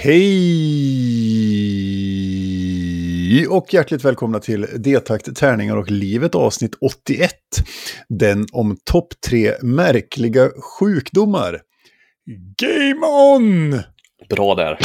Hej och hjärtligt välkomna till D-takt, tärningar och livet avsnitt 81. Den om topp tre märkliga sjukdomar. Game on! Bra där.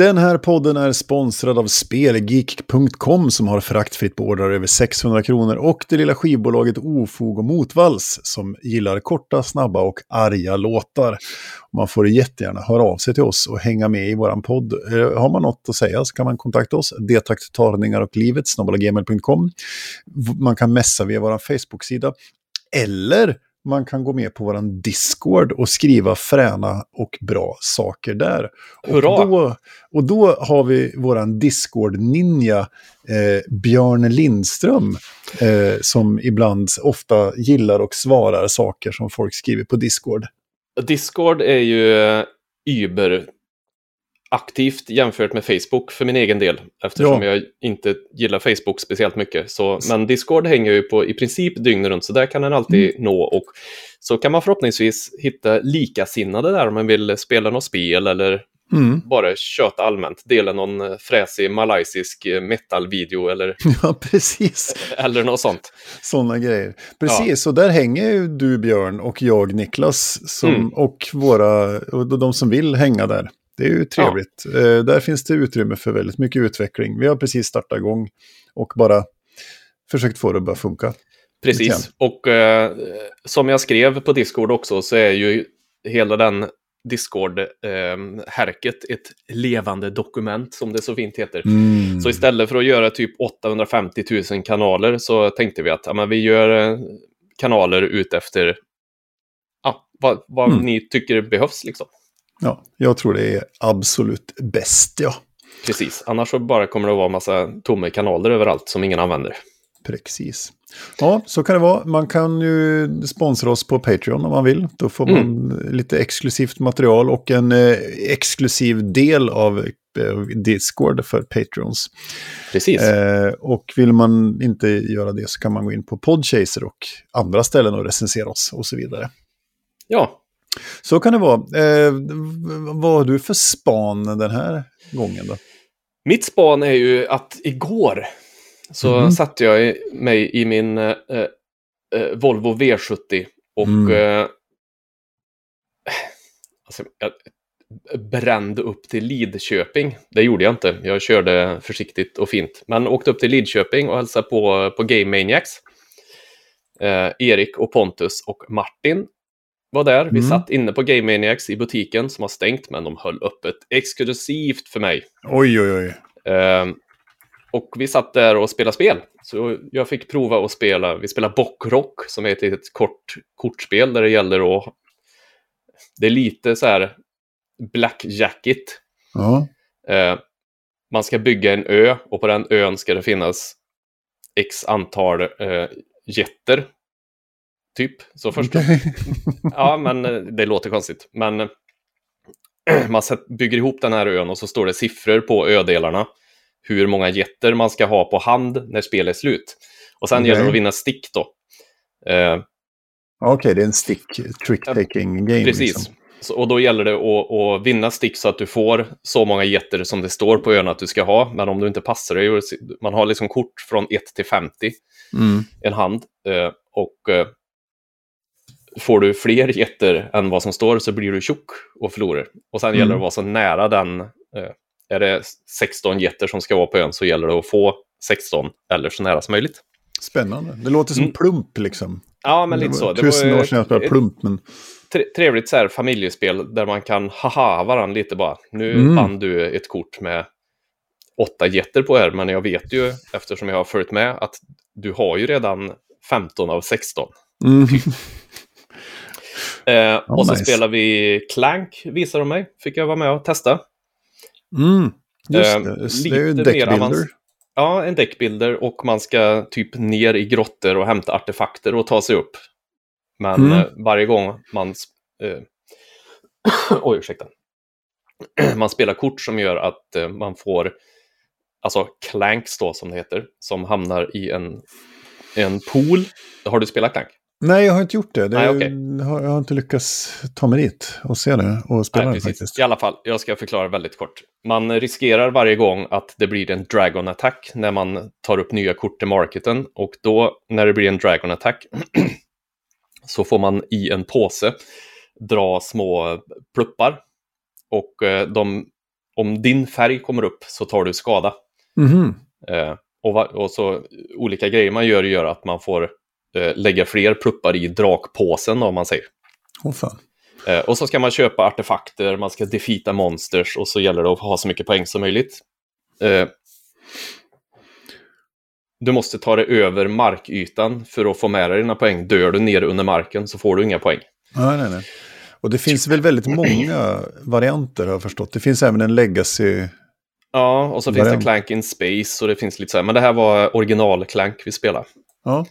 Den här podden är sponsrad av Spelgeek.com som har fraktfritt på ordrar över 600 kronor och det lilla skivbolaget Ofog och Motvalls som gillar korta, snabba och arga låtar. Man får jättegärna höra av sig till oss och hänga med i vår podd. Eh, har man något att säga så kan man kontakta oss, Detakttarningar och livet, gmail.com. Man kan messa via vår Facebook-sida. Eller man kan gå med på vår Discord och skriva fräna och bra saker där. Hurra! Och då, och då har vi vår Discord-ninja eh, Björn Lindström eh, som ibland ofta gillar och svarar saker som folk skriver på Discord. Discord är ju eh, Uber aktivt jämfört med Facebook för min egen del. Eftersom Ja. jag inte gillar Facebook speciellt mycket. Så, men Discord hänger ju på i princip dygnet runt, så där kan den alltid Mm. nå. Och så kan man förhoppningsvis hitta likasinnade där om man vill spela något spel eller Mm. bara köta allmänt. Dela någon eh, fräsig malaysisk eh, metal-video eller, Ja, precis. eller något sånt. Sådana grejer. Precis, och där hänger ju du Björn och jag Niklas som, Mm. och våra, och de som vill hänga där. Det är ju trevligt. Eh, där finns det utrymme för väldigt mycket utveckling. Vi har precis startat igång och bara försökt få det att börja funka. Precis, och eh, som jag skrev på Discord också så är ju hela den Discord-härket ett levande dokument som det så fint heter. Mm. Så istället för att göra typ 850 000 kanaler så tänkte vi att ja, men vi gör eh, kanaler ut efter ja, vad, vad Mm. ni tycker behövs. Liksom. Ja, jag tror det är absolut bäst, ja. Precis, annars så bara kommer det att vara massa tomma kanaler överallt som ingen använder. Precis. Ja, så kan det vara. Man kan ju sponsra oss på Patreon om man vill. Då får man lite exklusivt material och en eh, exklusiv del av eh, Discord för Patrons. Precis, Eh, och vill man inte göra det så kan man gå in på Podchaser och andra ställen och recensera oss och så vidare. ja. Så kan det vara. Eh, vad har du för span den här gången då? Mitt span är ju att igår så Mhm. satte jag i- mig i min eh, eh, Volvo V70 och Mm. eh, alltså, jag brände upp till Lidköping. Det gjorde jag inte. Jag körde försiktigt och fint. Men åkte upp till Lidköping och hälsade på, på Game Maniacs. Eh, Erik och Pontus och Martin var där. Vi Mm. satt inne på Game Maniacs i butiken som har stängt, men de höll öppet exklusivt för mig. Oj, oj, oj. Ehm, och vi satt där och spelade spel. Så jag fick prova att spela, vi spelade Bockrock som är ett litet kort kortspel där det gäller att... Det är lite så här blackjackigt. Ja. Eh, man ska bygga en ö och på den ön ska det finnas x antal eh, jätter. Typ. Så först. Ja, men eh, det låter konstigt. Men eh, man bygger ihop den här ön och så står det siffror på ödelarna. Hur många jätter man ska ha på hand när spelet är slut. Och sen Okej. gäller det att vinna stick då. Eh, Okej, det är en stick trick-taking game. precis. Liksom. Så, och då gäller det att, att vinna stick så att du får så många jätter som det står på ön att du ska ha. Men om du inte passar dig, man har liksom kort från 1 till 50 Mm. en hand. Eh, och får du fler jätter än vad som står så blir du tjock och förlorar. Och sen Mm. gäller det att vara så nära den. Eh, är det 16 jätter som ska vara på ön så gäller det att få 16 eller så nära som möjligt. Spännande. Det låter som Mm. plump liksom. Ja, men lite så. Det Tusen år sedan jag spelade plump, men... tre- trevligt så här familjespel där man kan haha varandra lite bara. Nu Mm. vann du ett kort med åtta jätter på här, men jag vet ju eftersom jag har följt med att du har ju redan 15 av 16. Mm. Eh, och så nice. spelar vi Clank, visar de mig. Fick jag vara med och testa. Mm. Just Eh, det, det är ju mer deckbilder. Ja, en deckbilder och man ska typ ner i grottor och hämta artefakter och ta sig upp. Men Mm. eh, varje gång man... Eh, oj, ursäkta. man spelar kort som gör att eh, man får alltså clanks då som det heter, som hamnar i en, en pool. Har du spelat clank? Nej, jag har inte gjort det. det Nej, har, jag har inte lyckats ta mig dit och se det och spela Nej, det precis. faktiskt. I alla fall, jag ska förklara väldigt kort. Man riskerar varje gång att det blir en Dragon Attack när man tar upp nya kort till marketen. Och då, när det blir en Dragon Attack, så får man i en påse dra små pluppar. Och eh, de, om din färg kommer upp så tar du skada. Mhm. Eh, och, och så olika grejer man gör gör att man får eh, lägga fler pluppar i drakpåsen om man säger. Åh fan. Eh, och så ska man köpa artefakter, man ska defeata monsters och så gäller det att ha så mycket poäng som möjligt. Eh, du måste ta dig över markytan för att få med dig dina poäng. Dör du ner under marken så får du inga poäng. Nej, nej, nej. Och det finns väl väldigt många varianter har jag förstått. Det finns även en legacy. Ja, och så finns det Variant. Clank in Space och det finns lite så här. Men det här var original Clank vi spelade. Ja.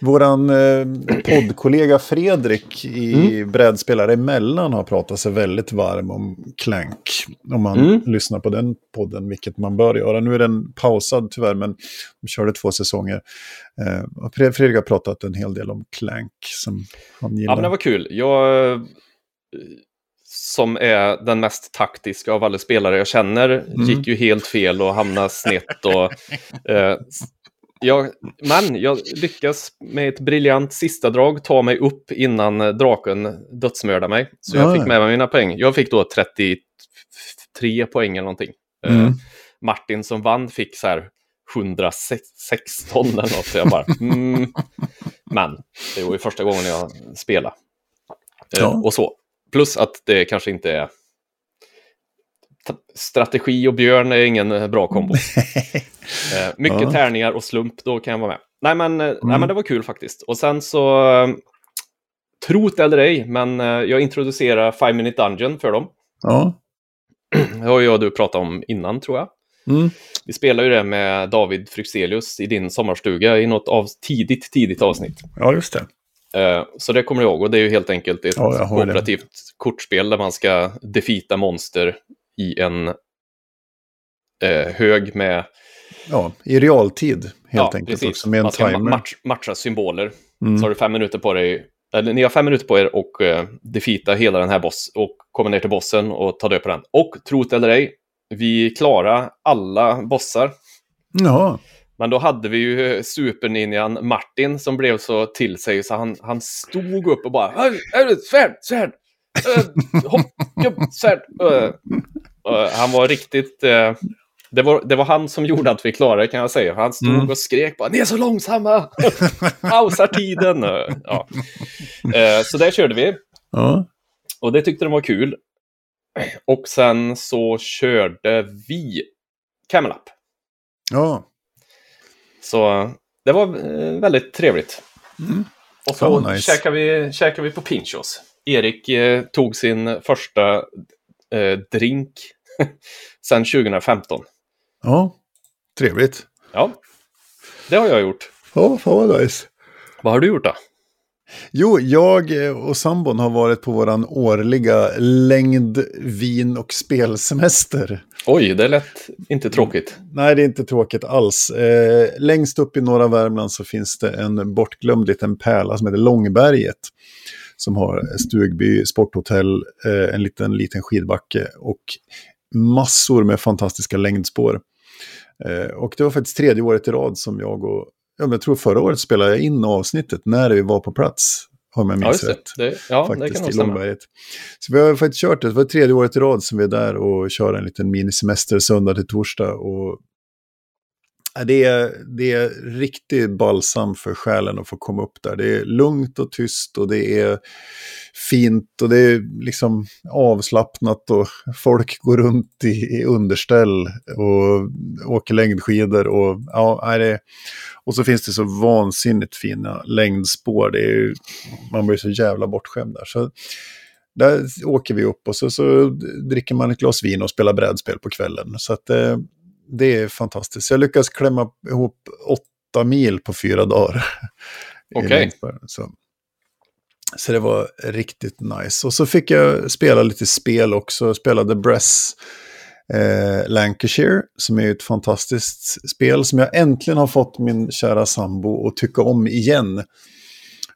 Våran eh, poddkollega Fredrik i Brädspelare emellan har pratat sig väldigt varm om Clank. Om man Mm. lyssnar på den podden, vilket man bör göra. Nu är den pausad tyvärr, men de körde två säsonger. Eh, Fredrik har pratat en hel del om Clank som han gillar. Ja, men det var kul. Jag, eh, som är den mest taktiska av alla spelare jag känner, gick ju helt fel och hamnade snett. Och, eh, jag, men jag lyckas med ett briljant sista drag ta mig upp innan eh, draken dödsmördade mig. Så jag Ja, fick med mig mina poäng. Jag fick då 33 poäng eller någonting. Eh, Mm. Martin som vann fick så här 116 eller något. Så jag bara, mm. Men det var ju första gången jag spelade. Eh, Ja. Och så. Plus att det kanske inte är... Strategi och björn är ingen eh, bra kombo. Eh, mycket Ja. tärningar och slump, då kan jag vara med. Nej men, eh, nej, men det var kul faktiskt. Och sen så... Trot eller ej, men jag introducerar Five Minute Dungeon för dem. Ja. Det har jag och du pratat om innan, tror jag. Mm. Vi spelade ju det med David Fryxelius i din sommarstuga i något av tidigt, tidigt avsnitt. ja, just det. Så det kommer jag ihåg och det är ju helt enkelt ett Ja, har det. kooperativt kortspel där man ska defeata monster i en eh, hög med Ja, i realtid helt ja, enkelt precis. också med en man ska timer. match, matcha symboler. Mm. Så har du fem minuter på dig, eller ni har fem minuter på er och uh, defeata hela den här boss och komma ner till bossen och ta död på den. Och trot eller ej, vi klarar alla bossar. Ja, Men då hade vi ju eh, superninjan Martin som blev så till sig så han, han stod upp och bara "Hej, är det svärd, svärd, uh, hopp, jupp, svärd. Eh, eh, han var riktigt... eh, det, var, det var han som gjorde att vi klarade kan jag säga. Han stod Mm. och skrek bara ni är så långsamma! Pausar tiden! Eh, ja. Eh, så där körde vi. ja. Och det tyckte de var kul. Och sen så körde vi Camel Up. ja. Så det var eh, väldigt trevligt. Mm. Och så vad nice. käkade, vi, käkade vi på Pinchos. Erik eh, tog sin första eh, drink sedan 2015. ja. Trevligt. Ja, det har jag gjort. Ja, fan vad nice. Vad har du gjort då? Jo, jag eh, och sambon har varit på våran årliga längd, vin och spelsemester. Oj, det lät inte tråkigt. Nej, det är inte tråkigt alls. Eh, längst upp i norra Värmland så finns det en bortglömd liten pärla som heter Långberget. Som har stugby, sporthotell, eh, en liten, liten skidbacke och massor med fantastiska längdspår. Eh, och det var faktiskt tredje året i rad som jag och, ja, men jag tror förra året spelade jag in avsnittet när vi var på plats. Om jag Ja, minns det. rätt det ja, det faktiskt i. Långberget. Så vi har faktiskt kört det. Det var tredje året i rad som vi är där och kör en liten minisemester söndag till torsdag. Och Ja, det, är, det är riktigt balsam för själen att få komma upp där. Det är lugnt och tyst och det är fint och det är liksom avslappnat och folk går runt i, i underställ och åker längdskidor och ja, det, och så finns det så vansinnigt fina längdspår. Det är, man blir så jävla bortskämd där. Så där åker vi upp och så, så dricker man ett glas vin och spelar brädspel på kvällen. Så att, eh, det är fantastiskt. Jag lyckas klämma ihop åtta mil på fyra dagar. Okej. längdspår. Så. Så det var riktigt nice. Och så fick jag spela lite spel också. Jag spelade Bress eh, Lancashire, som är ett fantastiskt spel som jag äntligen har fått min kära sambo att tycka om igen.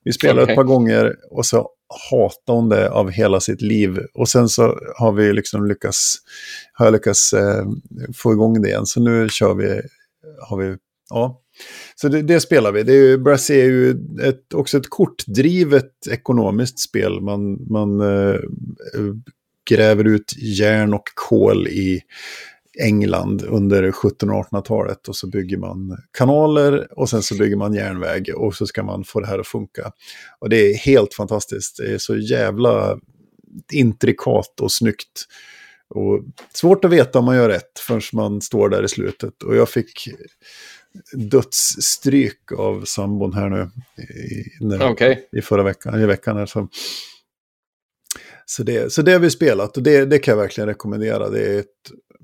Vi spelade okay. ett par gånger och så hatande av hela sitt liv. Och sen så har vi liksom lyckats, har jag lyckats eh, få igång det igen. Så nu kör vi, har vi, ja. Så det, det spelar vi. Det är ju, Brass är ju ett, också ett kortdrivet ekonomiskt spel. Man, man eh, gräver ut järn och kol i England under 1700 och 1800-talet och så bygger man kanaler och sen så bygger man järnväg och så ska man få det här att funka. Och det är helt fantastiskt. Det är så jävla intrikat och snyggt. Och svårt att veta om man gör rätt förrän man står där i slutet. Och jag fick dödsstryk av sambon här nu i, när, okay. i förra veckan, i veckan. Här, så så det, så det har vi spelat och det, det kan jag verkligen rekommendera. Det är ett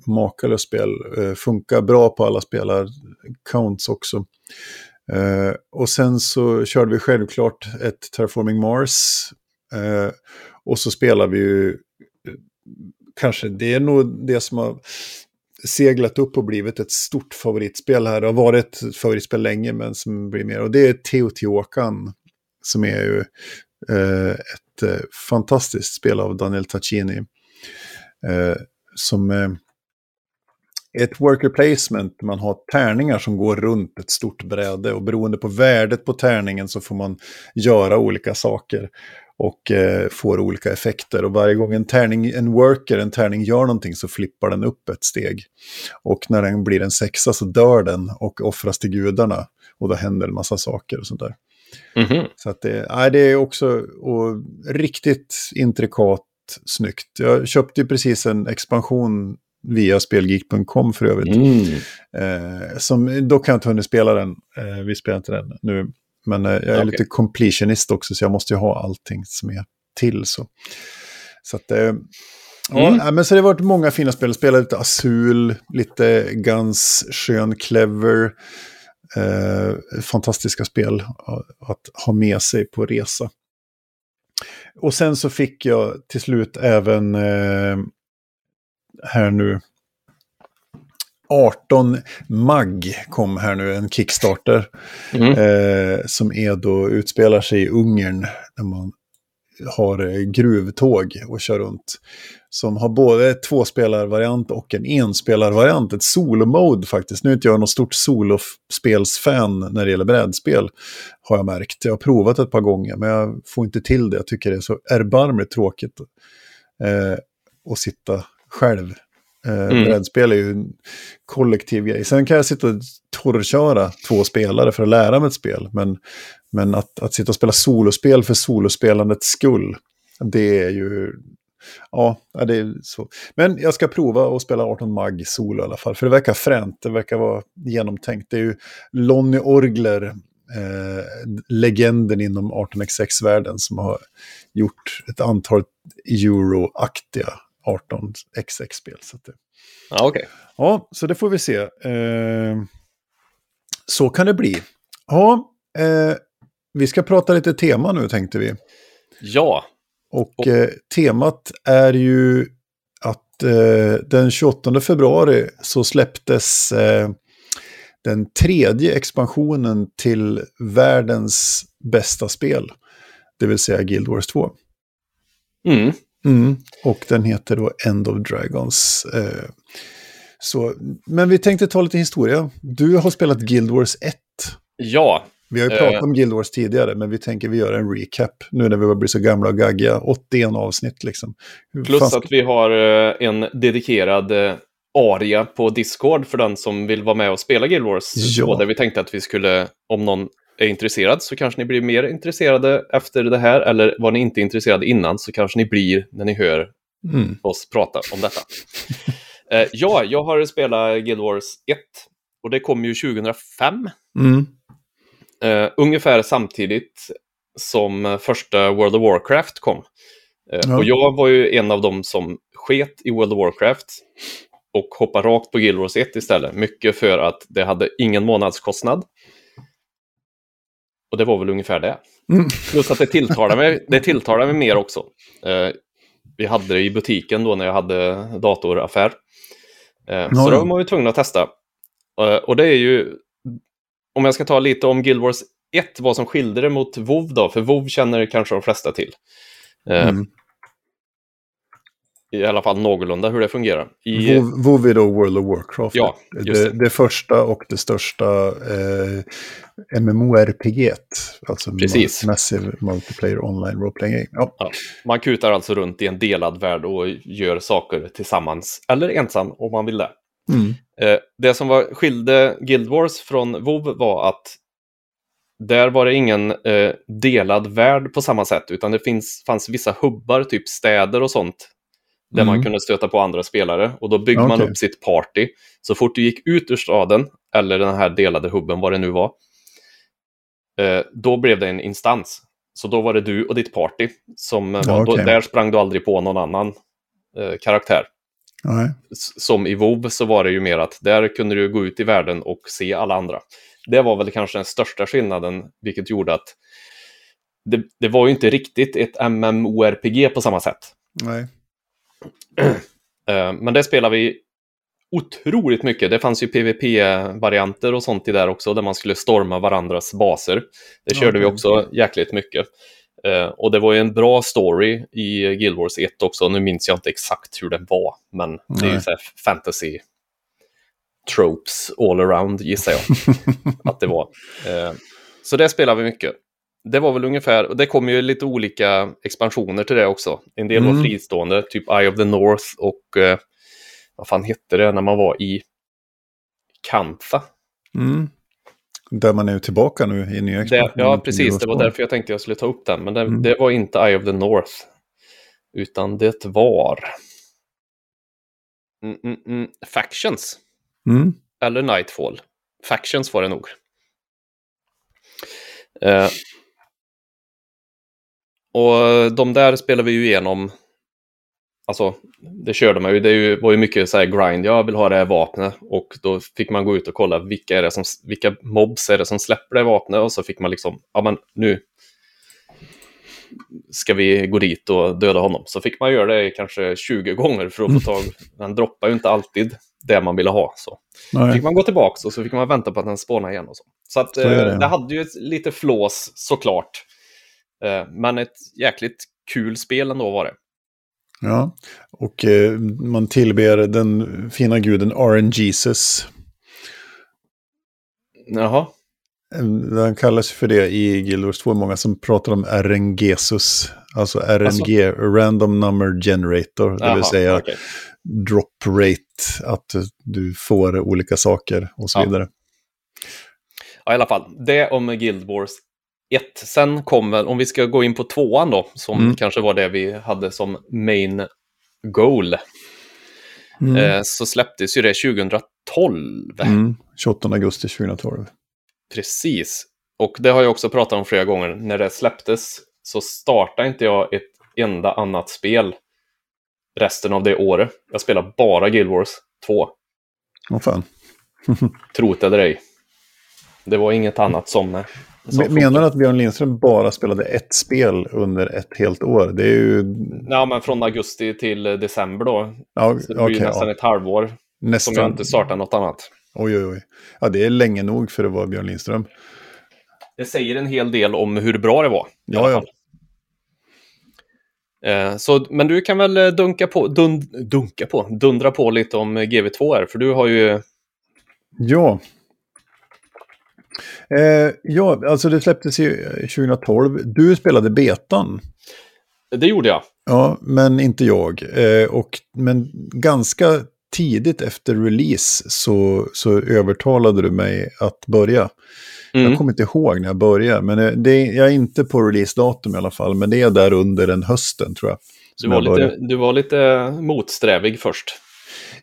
makalöst spel. Eh, funkar bra på alla spelar. Counts också. Eh, och sen så körde vi självklart ett Terraforming Mars. Eh, och så spelar vi ju, kanske det är nog det som har seglat upp och blivit ett stort favoritspel här. Det har varit ett favoritspel länge men som blir mer. Och det är Teotihuacan som är ju Eh, ett eh, fantastiskt spel av Daniel Taccini. Eh, som är ett worker placement. Man har tärningar som går runt ett stort bräde och beroende på värdet på tärningen så får man göra olika saker och eh, får olika effekter. Och varje gång en tärning, en worker, en tärning gör någonting så flippar den upp ett steg. Och när den blir en sexa så dör den och offras till gudarna. Och då händer en massa saker och sånt där. Mm -hmm. Så att det, nej, det är också riktigt intrikat snyggt. Jag köpte ju precis en expansion via spelgeek.com för övrigt. Mm. Eh, som, då kan jag inte hunnit spela den. Eh, vi spelar inte den nu. Men eh, jag är okay. lite completionist också, så jag måste ju ha allting som är till. Så, så att, eh, Mm. Ja, men så det har varit många fina spel. Spelat lite Azul, lite Guns, Skön, Clever. Eh, fantastiska spel att ha med sig på resa. Och sen så fick jag till slut även eh, här nu 18 MAG kom här nu, en Kickstarter. Mm. Eh, som är då, utspelar sig i Ungern. Där man har eh, gruvtåg och kör runt som har både tvåspelarvariant och en enspelarvariant, ett solo-mode faktiskt. Nu är inte jag något stort solospelsfan när det gäller brädspel, har jag märkt. Jag har provat ett par gånger, men jag får inte till det. Jag tycker det är så erbarmligt tråkigt eh, att sitta själv. Eh, mm. Brädspel är ju en kollektiv grej. Sen kan jag sitta och torrköra två spelare för att lära mig ett spel, men, men att, att sitta och spela solospel för solospelandets skull, det är ju Ja, det är så. Men jag ska prova att spela 18 mag solo i alla fall. För det verkar fränt, det verkar vara genomtänkt. Det är ju Lonnie Orgler, eh, legenden inom 18xx-världen, som har gjort ett antal euro-aktiga 18xx-spel. Så det... Okej. Okay. Ja, så det får vi se. Eh, så kan det bli. Ja, eh, vi ska prata lite tema nu tänkte vi. Ja, och eh, temat är ju att eh, den 28 februari så släpptes eh, den tredje expansionen till världens bästa spel. Det vill säga Guild Wars 2. Mm. Mm. Och den heter då End of Dragons. Eh, så, men vi tänkte ta lite historia. Du har spelat Guild Wars 1. Ja, vi har ju pratat uh, om Guild Wars tidigare, men vi tänker vi gör en recap nu när vi börjar bli så gamla och gaggiga. 81 avsnitt liksom. plus Fast... att vi har uh, en dedikerad uh, aria på Discord för den som vill vara med och spela Guild Wars. Ja. Där vi tänkte att vi skulle, om någon är intresserad så kanske ni blir mer intresserade efter det här. Eller var ni inte intresserade innan så kanske ni blir när ni hör mm. oss prata om detta. ja, jag har spelat Guild Wars 1 och det kom ju 2005. Mm. Uh, ungefär samtidigt som första World of Warcraft kom. Uh, ja. Och jag var ju en av dem som sket i World of Warcraft och hoppade rakt på Guild Wars 1 istället. Mycket för att det hade ingen månadskostnad. Och det var väl ungefär det. Mm. Plus att det tilltalar mig, det tilltalar mig mer också. Eh, vi hade det i butiken då när jag hade datoraffär. Eh, så då var man ju tvungen att testa. Eh, och det är ju, om jag ska ta lite om Guild Wars 1, vad som skilde det mot WoW då, för WoW känner kanske de flesta till. Eh, Mm. I alla fall någorlunda hur det fungerar. I, WoW är då World of Warcraft. Ja, just det, det. första och det största eh, MMORPG. Alltså Precis. Massive Multiplayer Online Role Playing Game. Ja. Ja, man kutar alltså runt i en delad värld och gör saker tillsammans, eller ensam om man vill det. Mm. Eh, det som var, skilde Guild Wars från WoW var att där var det ingen eh, delad värld på samma sätt, utan det finns, fanns vissa hubbar, typ städer och sånt, där Mm. man kunde stöta på andra spelare. Och då byggde man Okej. upp sitt party. Så fort du gick ut ur staden, eller den här delade hubben, vad det nu var, eh, då blev det en instans. Så då var det du och ditt party. Som eh, Ja, var, då, där sprang du aldrig på någon annan eh, karaktär. Nej. Som i WoW så var det ju mer att där kunde du gå ut i världen och se alla andra. Det var väl kanske den största skillnaden, vilket gjorde att det, det var ju inte riktigt ett MMORPG på samma sätt. Nej. Eh, Men det spelar vi otroligt mycket. Det fanns ju PVP-varianter och sånt i där också, där man skulle storma varandras baser. Det körde vi Okej. också jäkligt mycket. Eh, Och det var ju en bra story i Guild Wars 1 också. Nu minns jag inte exakt hur den var, men det är ju Nej. så fantasy tropes all around, gissar jag att det var. Eh, Så det spelar vi mycket. Det var väl ungefär, och det kom ju lite olika expansioner till det också. En del var Mm. fristående, typ Eye of the North och eh, vad fan hette det när man var i Kantha? Mm. Där man är tillbaka nu i nya Det, expansionen ja, precis. Det var därför jag tänkte jag skulle ta upp den. Men det, Mm. det var inte Eye of the North. Utan det var... Mm, mm, mm, Factions. Mm. Eller Nightfall. Factions var det nog. Eh, och de där spelar vi ju igenom. Alltså, det körde man ju. Det var ju mycket så här grind. Jag vill ha det här vapnet. Och då fick man gå ut och kolla vilka, är det som, vilka mobs är det som släpper det vapnet. Och så fick man liksom, ja men nu ska vi gå dit och döda honom. Så fick man göra det kanske 20 gånger för att få tag. Den droppar ju inte alltid det man ville ha. Så Nej. fick man gå tillbaka och så fick man vänta på att den spånar igen. Och så så att, Så är eh, det. det hade ju ett, lite flås såklart. Eh, men ett jäkligt kul spel ändå var det. Ja, och eh, man tillber den fina guden RNGesus. Jaha, Han kallas för det i Guild Wars 2. Många som pratar om RNGesus. Alltså RNG, Random Number Generator. Det Jaha, vill säga okej. drop rate, att du får olika saker och så Ja. vidare. Ja, i alla fall. Det om Guild Wars 1. Sen kommer, om vi ska gå in på tvåan då, som Mm. kanske var det vi hade som main goal, Mm. eh, så släpptes ju det 2012. Mm. 28 augusti 2012. Precis. Och det har jag också pratat om flera gånger. När det släpptes så startade inte jag ett enda annat spel resten av det året. Jag spelade bara Guild Wars 2. Vad fan. Tro det eller ej. Det var inget annat som... som Men- Menar du att Björn Lindström bara spelade ett spel under ett helt år? Det är ju... Ja, men från augusti till december då. Ja, Så det blir nästan ja. ett halvår som Nästan. jag inte startar något annat. Oj, oj, oj. Ja, det är länge nog för att vara Björn Lindström. Det säger en hel del om hur bra det var. Ja, ja. Eh, Så, men du kan väl eh, dunka på, dund, dunka på, dundra på lite om eh, GV2 här, för du har ju... Ja. Eh, ja, alltså det släpptes ju 2012. Du spelade betan. Det gjorde jag. Ja, men inte jag. Eh, och, men ganska tidigt efter release så, så övertalade du mig att börja. Mm. Jag kommer inte ihåg när jag började, men eh, det, jag är inte på releasedatum i alla fall. Men det är där under den hösten tror jag. Du var, jag lite, du var lite motsträvig först.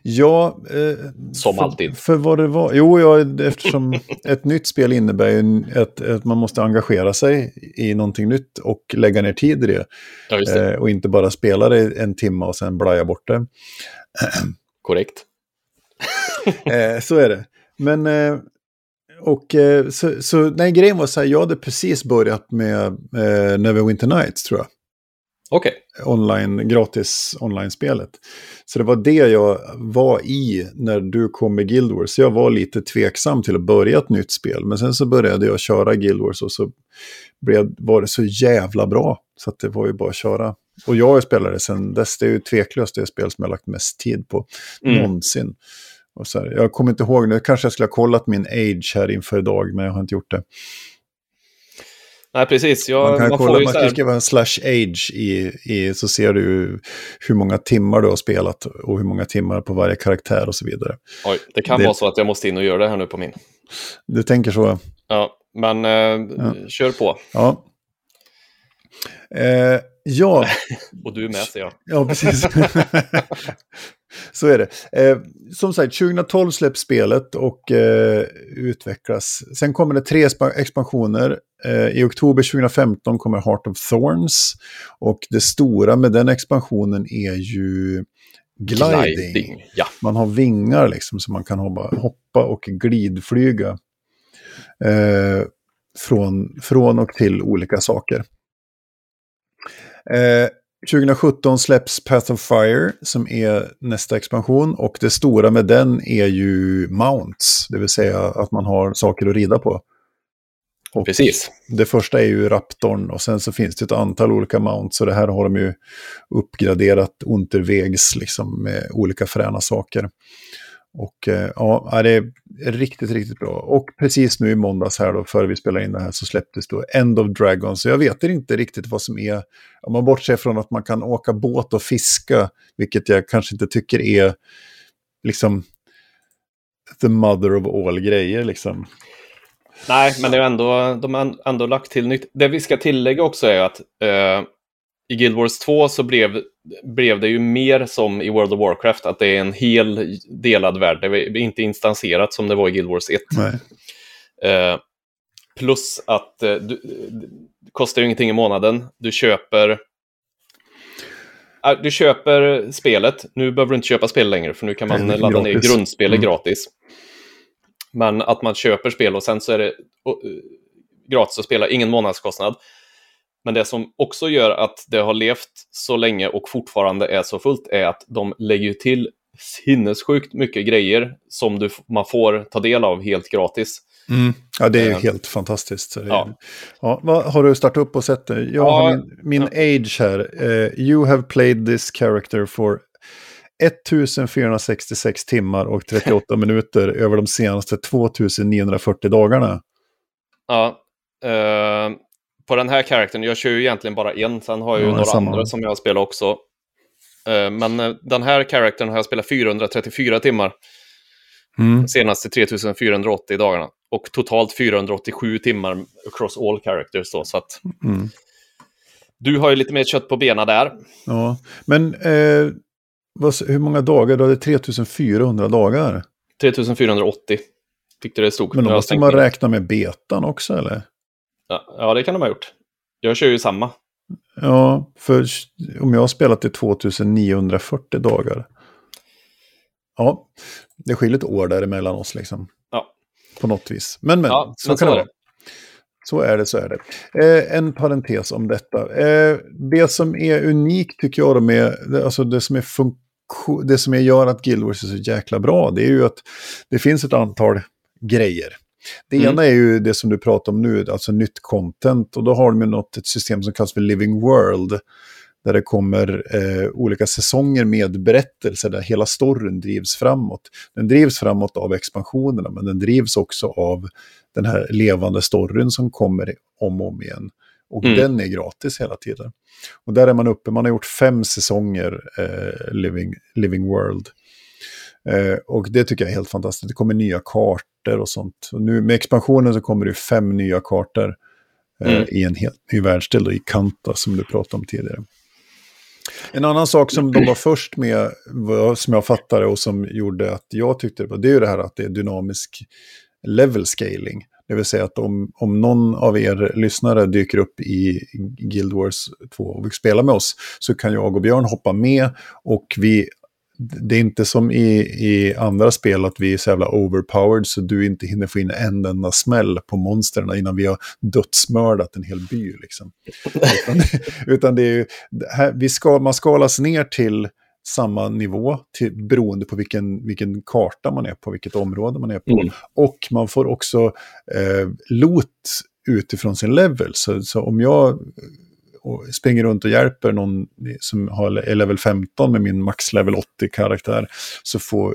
Ja, eh, Som för, alltid. För vad det var. Jo, ja, eftersom ett nytt spel innebär ju att, att man måste engagera sig i någonting nytt och lägga ner tid i det. Ja, det. Eh, och inte bara spela det en timme och sen blaja bort det. Korrekt. Eh, så är det. Men, eh, och eh, så, så nej, grejen var så här, jag hade precis börjat med eh, Neverwinter Nights tror jag. Okej. Online, gratis online-spelet. Så det var det jag var i när du kom med Guild Wars. Jag var lite tveksam till att börja ett nytt spel. Men sen så började jag köra Guild Wars och så blev, var det så jävla bra. Så det var ju bara att köra. Och jag har spelat det sen dess. Det är ju tveklöst det spel som jag har lagt mest tid på Mm. någonsin. Och så här, jag kommer inte ihåg nu, kanske jag skulle ha kollat min age här inför idag, men jag har inte gjort det. Nej, precis. Jag, Man kan, man, kolla, man kan skriva en slash age i, i, så ser du hur många timmar du har spelat och hur många timmar på varje karaktär och så vidare. Oj, det kan det- vara så att jag måste in och göra det här nu på min. Du tänker så? Ja, men eh, Ja. kör på. Ja. Eh, ja, Och du är med, ser jag. ja, precis. så är det. Eh, som sagt, 2012 släpps spelet och eh, utvecklas. Sen kommer det tre expa- expansioner. Eh, I oktober 2015 kommer Heart of Thorns. Och det stora med den expansionen är ju gliding. Ja, Man har vingar liksom så man kan hoppa, hoppa och glidflyga. Eh, från, från och till olika saker. Eh, 2017 släpps Path of Fire som är nästa expansion. Och det stora med den är ju mounts. Det vill säga att man har saker att rida på. Och precis. det första är ju Raptorn och sen så finns det ett antal olika mounts. Och det här har de ju uppgraderat untervägs liksom med olika fräna saker. Och eh, ja, det är riktigt, riktigt bra. Och precis nu i måndags här då, före vi spelar in det här, så släpptes då End of Dragon. Så jag vet inte riktigt vad som är, om man bortser från att man kan åka båt och fiska, vilket jag kanske inte tycker är liksom the mother of all grejer liksom. Nej, men det är ändå, de har ändå lagt till nytt. Det vi ska tillägga också är att eh, i Guild Wars 2 så blev, blev det ju mer som i World of Warcraft, att det är en hel delad värld. Det är inte instanserat som det var i Guild Wars 1. Nej. Eh, plus att eh, du, det kostar ju ingenting i månaden. Du köper... Eh, Du köper spelet. Nu behöver du inte köpa spel längre, för nu kan man ladda ner gratis. grundspelet Mm. gratis. Men att man köper spel och sen så är det eh, gratis att spela, ingen månadskostnad. Men det som också gör att det har levt så länge och fortfarande är så fullt är att de lägger till sinnessjukt mycket grejer som du, man får ta del av helt gratis. Mm. Ja, det är ju Eh, helt fantastiskt. Ja. ja. vad, har du startat upp och sett det? Jag Ja, har min, min age här. Eh, you have played this character for 1466 timmar och 38 minuter över de senaste 2940 dagarna. Ja, eh, på den här karaktären, jag kör ju egentligen bara en, sen har jag ju Ja, några samma. andra som jag spelar också. Eh, men eh, den här karaktären har jag spelat 434 timmar, Mm. senaste 3480 dagarna. Och totalt 487 timmar across all characters då, så att Mm. du har ju lite mer kött på benen där. Ja, men eh, vad, hur många dagar? Du hade 3400 dagar. 3480 tyckte det stod. Men då måste man räkna med betan också, eller? Ja, ja, det kan de ha gjort. Jag kör ju samma. Ja, för om jag har spelat i 2940 dagar. Ja, det skiljer ett år däremellan oss liksom. Ja. På något vis. Men, men, Ja, så men kan så det vara. Så är det, så är det. Eh, en parentes om detta. Eh, det som är unikt tycker jag, med, alltså det som är funktion, det som gör att Guild Wars är så jäkla bra, det är ju att det finns ett antal grejer. Det Mm. ena är ju det som du pratar om nu, alltså nytt content. Och då har de ju något, ett system som kallas för Living World. Där det kommer eh, olika säsonger med berättelser där hela storyn drivs framåt. Den drivs framåt av expansionerna, men den drivs också av den här levande storyn som kommer om och om igen. Och Mm. den är gratis hela tiden. Och där är man uppe, man har gjort fem säsonger eh, Living, Living World. Eh, och det tycker jag är helt fantastiskt. Det kommer nya kartor och sånt. Och nu med expansionen så kommer det fem nya kartor eh, Mm. i en helt ny världsdel, då, i Kanta som du pratade om tidigare. En annan sak som de var först med, som jag fattade och som gjorde att jag tyckte det var, det är ju det här att det är dynamisk level scaling. Det vill säga att om, om någon av er lyssnare dyker upp i Guild Wars 2 och vill spela med oss så kan jag och Björn hoppa med och vi det är inte som i, i andra spel att vi är så jävla overpowered så du inte hinner få in en enda smäll på monstren innan vi har dödsmördat en hel by. Liksom. utan, utan det är ju, här, vi ska, man skalas ner till samma nivå till, beroende på vilken, vilken karta man är på, vilket område man är på. Mm. Och man får också eh, loot utifrån sin level. Så, så om jag och springer runt och hjälper någon som har, är level 15 med min max level 80-karaktär så får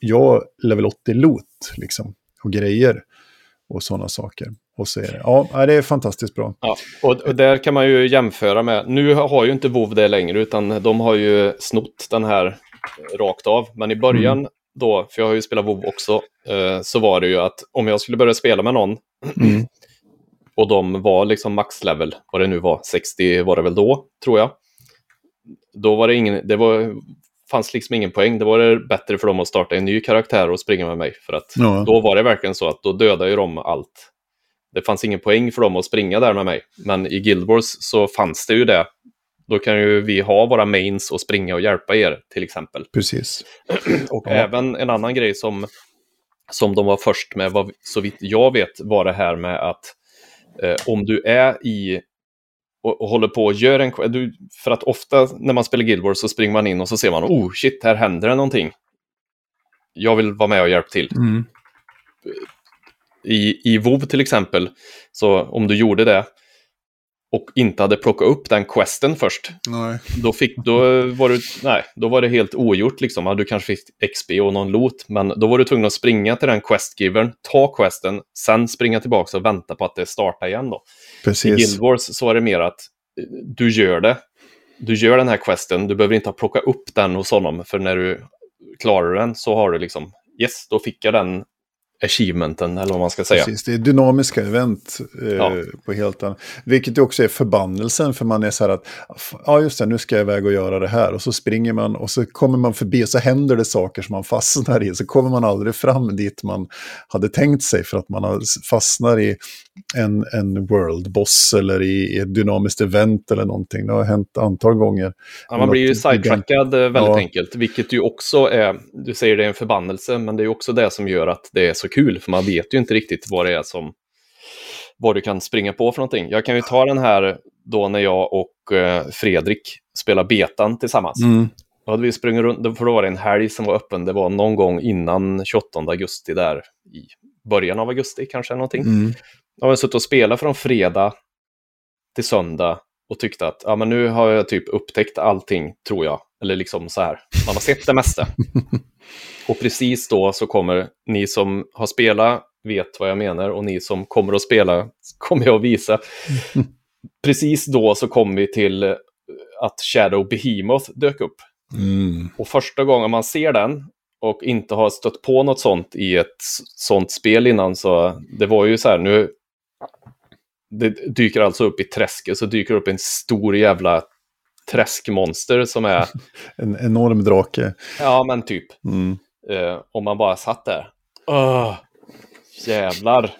jag level 80 loot liksom, och grejer och sådana saker. Och så är det, ja, det är fantastiskt bra. Ja, och, och, där kan man ju jämföra med, nu har ju inte WoW det längre utan de har ju snott den här rakt av. Men i början mm. då, för jag har ju spelat WoW också, eh, så var det ju att om jag skulle börja spela med någon mm och de var liksom maxlevel, vad det nu var, 60 var det väl då, tror jag. Då var det ingen, det var, fanns liksom ingen poäng. Det var bättre för dem att starta en ny karaktär och springa med mig. För att ja. då var det verkligen så att då dödade ju de allt. Det fanns ingen poäng för dem att springa där med mig. Men i Guild Wars så fanns det ju det. Då kan ju vi ha våra mains och springa och hjälpa er till exempel. Precis. och ja. även en annan grej som, som de var först med, vad, så vitt jag vet, var det här med att eh, om du är i och, och, håller på och gör en... Du, för att ofta när man spelar Guild Wars så springer man in och så ser man, oh shit, här händer det någonting. Jag vill vara med och hjälpa till. Mm. I, I WoW till exempel, så om du gjorde det, och inte hade plockat upp den questen först. Nej. Då, fick, då, var du, nej, då var det helt ogjort. Liksom. Du kanske fick XP och någon loot, men då var du tvungen att springa till den questgivern, ta questen, sen springa tillbaka och vänta på att det startar igen. Då. Precis. I Guild Wars så var det mer att eh, du gör det. Du gör den här questen, du behöver inte ha plockat upp den hos honom, för när du klarar den så har du liksom, yes, då fick jag den achievementen, eller vad man ska säga. Precis, det är dynamiska event eh, ja. på helt annat. Vilket också är förbannelsen, för man är så här att, ja just det, nu ska jag iväg och göra det här. Och så springer man och så kommer man förbi och så händer det saker som man fastnar i. Så kommer man aldrig fram dit man hade tänkt sig för att man fastnar i en, en world boss eller i, i ett dynamiskt event eller någonting. Det har hänt antal gånger. Ja, man blir ju sidetrackad eh, väldigt ja. enkelt, vilket ju också är, du säger det är en förbannelse, men det är också det som gör att det är så kul, för man vet ju inte riktigt vad det är som vad du kan springa på för någonting. Jag kan ju ta den här då när jag och eh, Fredrik spelar betan tillsammans. Mm. Då hade vi sprungit runt, för då var det en helg som var öppen, det var någon gång innan 28 augusti där i början av augusti kanske någonting. Mm. Då har jag suttit och spelat från fredag till söndag och tyckte att ja, men nu har jag typ upptäckt allting, tror jag. Eller liksom så här, man har sett det mesta. och precis då så kommer ni som har spelat vet vad jag menar och ni som kommer att spela kommer jag att visa. precis då så kom vi till att Shadow Behemoth dök upp. Mm. Och första gången man ser den och inte har stött på något sånt i ett sånt spel innan så det var ju så här, nu det dyker alltså upp i träsket, så dyker upp en stor jävla träskmonster som är... en enorm drake. Ja, men typ. Mm. Uh, om man bara satt där. Uh, jävlar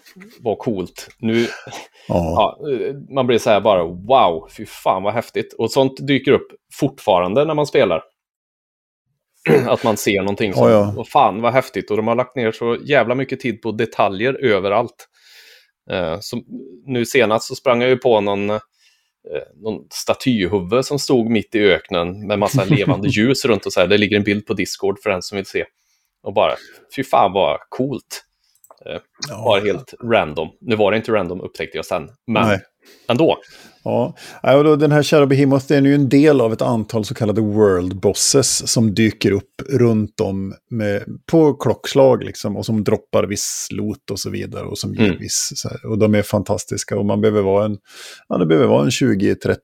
vad coolt. Nu, ja, eh, man blir så här bara wow, fy fan vad häftigt. Och sånt dyker upp fortfarande när man spelar. Att man ser någonting som, ja. vad fan vad häftigt. Och de har lagt ner så jävla mycket tid på detaljer överallt. Eh, så nu senast så sprang jag ju på någon, eh, någon statyhuvud som stod mitt i öknen med massa levande ljus runt och så här. Det ligger en bild på Discord för den som vill se. Och bara, fy fan vad coolt. Eh, ja. Bara helt random. Nu var det inte random upptäckte jag sen, men Nej. ändå. Ja, och den här Shadow Behemoth är ju en del av ett antal så kallade World Bosses som dyker upp runt om med, på klockslag liksom, och som droppar viss lot och så vidare och som ger mm. viss, och de är fantastiska och man behöver vara en, ja, det behöver vara en 20-30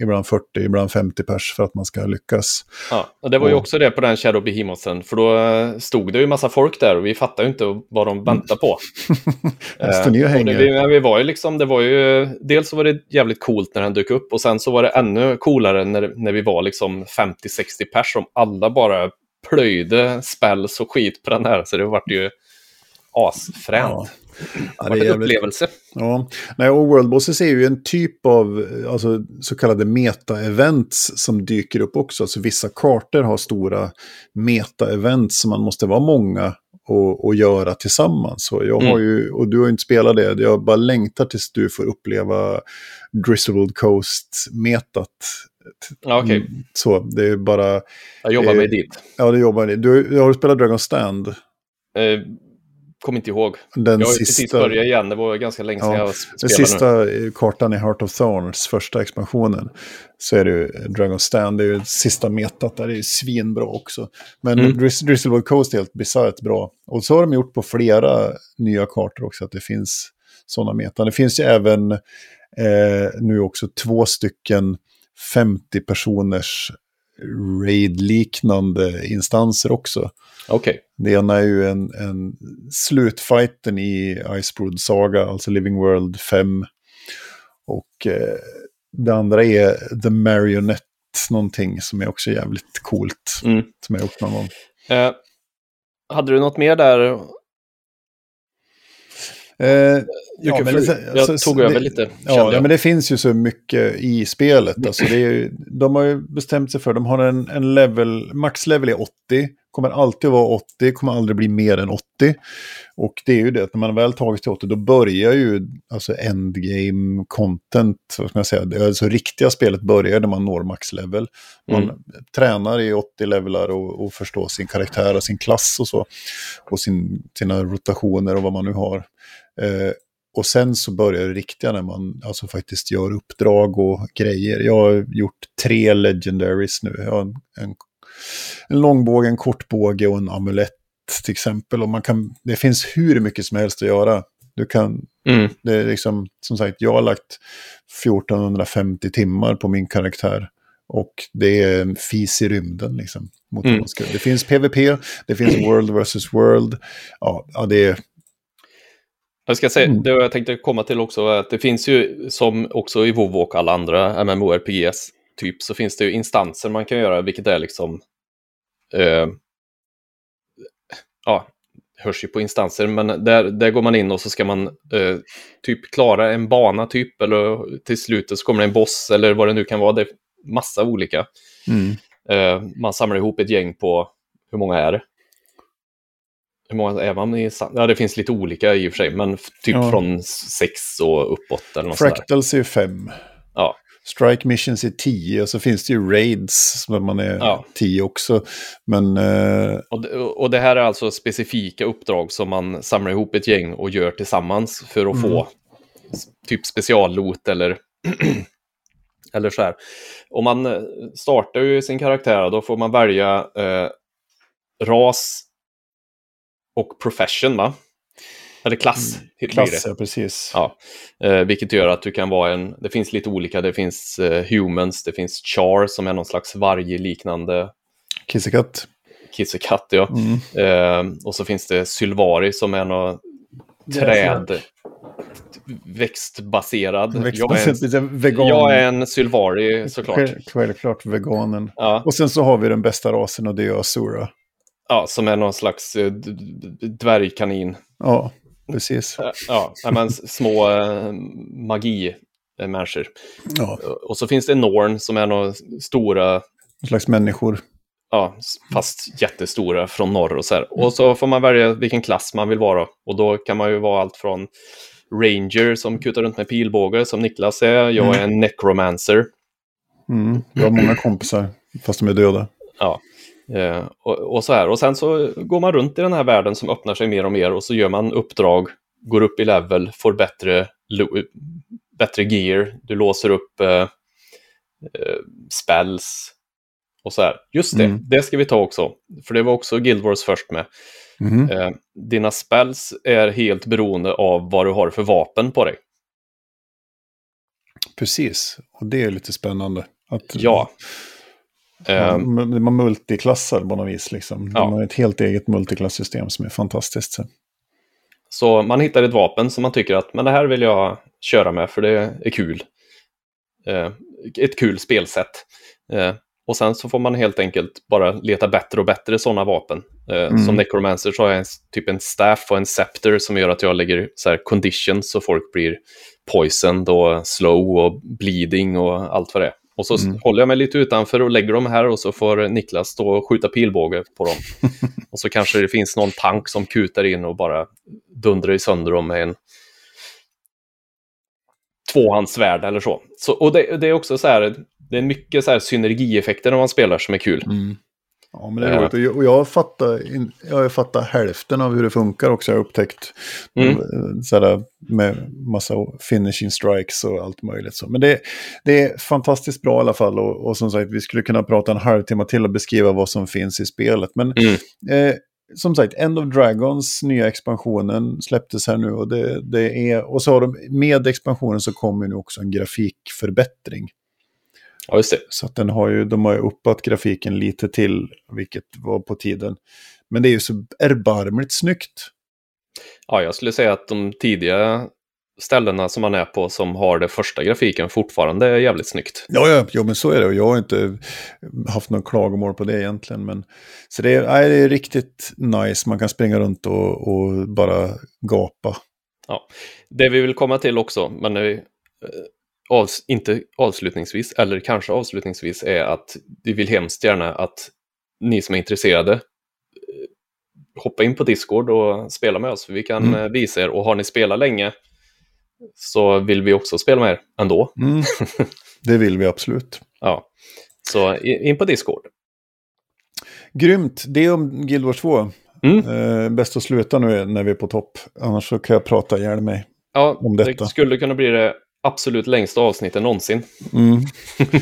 ibland 40, ibland 50 pers för att man ska lyckas. Ja, och det var ju också det på den Shadow Behemothen, för då eh, stod det ju massa folk där och vi fattade ju inte vad de väntade på. ni och hänger. Det, vi, vi var ju liksom, det var ju, dels så var det jävligt coolt när den dök upp och sen så var det ännu coolare när, när vi var liksom 50-60 pers som alla bara plöjde spells och skit på den här, så det vart ju asfränt. Ja. Ja, det är jävligt... upplevelse. Ja, Nej, och World Bosses är ju en typ av alltså, så kallade meta-events som dyker upp också. Alltså vissa kartor har stora meta-events som man måste vara många och, och göra tillsammans. Så jag har mm. ju, och du har ju inte spelat det, jag bara längtar tills du får uppleva Drizzled Coast-metat. Ja, okay. Mm, så det är bara... Jag jobbar eh, mig dit. Ja, du jobbar dit. Du, har du spelat Dragon Stand? Eh, Kommer inte ihåg. Den jag har sista... precis börjat igen, det var ganska länge sedan ja, jag spelade. Den sista nu. kartan i Heart of Thorns, första expansionen, så är det ju Dragon Stand, det är ju sista metat där, det är ju svinbra också. Men mm. Drizzlewood Coast är helt bisarrt bra. Och så har de gjort på flera nya kartor också, att det finns sådana metan. Det finns ju även eh, nu också två stycken 50 personers raid-liknande instanser också. Okay. Det ena är ju en, en slutfighten i Icebrood Saga, alltså Living World 5. Och eh, det andra är The Marionette, någonting som är också jävligt coolt. Mm. Som jag gjort någon gång. Eh, hade du något mer där Eh, ja, men, jag alltså, tog över lite. Ja, men det finns ju så mycket i spelet. Alltså, det är, de har ju bestämt sig för, de har en, en level, maxlevel är 80, kommer alltid vara 80, kommer aldrig bli mer än 80. Och det är ju det att när man väl tagit till 80 då börjar ju alltså endgame content, vad ska man säga, det alltså riktiga spelet börjar när man når maxlevel. Man mm. tränar i 80 levlar och, och förstår sin karaktär och sin klass och så. Och sin, sina rotationer och vad man nu har. Eh, och sen så börjar det riktiga när man alltså faktiskt gör uppdrag och grejer. Jag har gjort tre legendaries nu. Jag har en, en en långbåge, en kortbåge och en amulett till exempel. Och man kan, det finns hur mycket som helst att göra. Du kan, mm. det är liksom, som sagt, jag har lagt 1450 timmar på min karaktär. Och det är en fis i rymden liksom. Mot mm. Det finns PVP, det finns World vs. World. Ja, ja det är... Jag ska säga, mm. det jag tänkte komma till också är att det finns ju, som också i WoW och alla andra MMORPGs, typ, så finns det ju instanser man kan göra, vilket är liksom eh, ja, hörs ju på instanser, men där, där går man in och så ska man eh, typ klara en bana typ, eller till slutet så kommer det en boss eller vad det nu kan vara. Det är massa olika. Mm. Eh, man samlar ihop ett gäng på, hur många är det? Hur många är man i? Ja, det finns lite olika i och för sig, men typ ja. från sex och uppåt. Eller något Fractals är fem. Ja. Strike Missions är 10 och så finns det ju Raids som man är 10 ja. också. Men, uh... och, det, och det här är alltså specifika uppdrag som man samlar ihop ett gäng och gör tillsammans för att mm. få typ speciallot eller, eller så här. Om man eh, startar ju sin karaktär, då får man välja eh, ras och profession, va? Eller klass. Mm, klass, ja precis. Ja. Eh, vilket gör att du kan vara en, det finns lite olika, det finns eh, humans, det finns char som är någon slags vargliknande. Kissekatt. Kissekatt, ja. Mm. Eh, och så finns det sylvari som är någon träd. Växtbaserad. Växtbaserad, jag, är en, vegan. jag är en sylvari såklart. Självklart veganen. Ja. Och sen så har vi den bästa rasen och det är Asura. Ja, som är någon slags eh, dvärgkanin. Ja. Precis. Ja, men små äh, magi-människor. Ja. Och så finns det Norn som är några stora... En slags människor. Ja, fast jättestora från norr och så här. Och så får man välja vilken klass man vill vara. Och då kan man ju vara allt från Ranger som kutar runt med pilbåge som Niklas är. Jag mm. är en Necromancer. Mm. Jag har många kompisar, fast de är döda. Ja. Eh, och, och, så här. Och sen så går man runt i den här världen som öppnar sig mer och mer och så gör man uppdrag, går upp i level, får bättre, bättre gear, du låser upp eh, eh, spells och så här. Just det, mm. det ska vi ta också, för det var också Guild Wars först med. Mm. Eh, dina spells är helt beroende av vad du har för vapen på dig. Precis, och det är lite spännande. Att, ja. Man, ehm. man multiklassar på något vis. Liksom. Ja. Man har ett helt eget multiklassystem som är fantastiskt. Så. så man hittar ett vapen som man tycker att men det här vill jag köra med för det är kul. Eh, ett kul spelsätt. Eh, Och sen så får man helt enkelt bara leta bättre och bättre sådana vapen. Eh, mm. Som necromancer så har jag en, typ en staff och en scepter som gör att jag lägger så här conditions så folk blir poisoned och slow och bleeding och allt vad det är. Och så mm. håller jag mig lite utanför och lägger dem här och så får Niklas stå och skjuta pilbåge på dem. och så kanske det finns någon tank som kutar in och bara dundrar sönder dem med en tvåhandsvärd eller så. så och det, det, är också så här, det är mycket så här synergieffekter när man spelar som är kul. Mm. Ja, men det är roligt. Och jag, fattar, jag har fattat hälften av hur det funkar också. Jag har upptäckt mm. sådär, med massa finishing strikes och allt möjligt. Så. Men det, det är fantastiskt bra i alla fall. Och, och, som sagt, vi skulle kunna prata en halvtimme till och beskriva vad som finns i spelet. Men mm. eh, som sagt, End of Dragons nya expansionen släpptes här nu. Och, det, det är, och så har de, med expansionen så kommer nu också en grafikförbättring. Ja, just det. Så att den har ju, de har ju uppat grafiken lite till, vilket var på tiden. Men det är ju så erbarmligt snyggt. Ja, jag skulle säga att de tidiga ställena som man är på som har det första grafiken fortfarande är jävligt snyggt. Ja, ja, ja men så är det. Och jag har inte haft någon klagomål på det egentligen. Men, så det är, nej, det är riktigt nice. Man kan springa runt och, och bara gapa. Ja, det vi vill komma till också, men nu, avs inte avslutningsvis, eller kanske avslutningsvis, är att vi vill hemskt gärna att ni som är intresserade eh, hoppa in på Discord och spela med oss. Vi kan mm. Eh, visa er och har ni spelat länge så vill vi också spela med er ändå. Mm. Det vill vi absolut. ja, så in på Discord. Grymt, det om Guild Wars 2. Mm. Eh, bäst att sluta nu när vi är på topp, annars så kan jag prata ihjäl mig. Ja, om detta. det skulle kunna bli det absolut längsta avsnittet någonsin. Mm.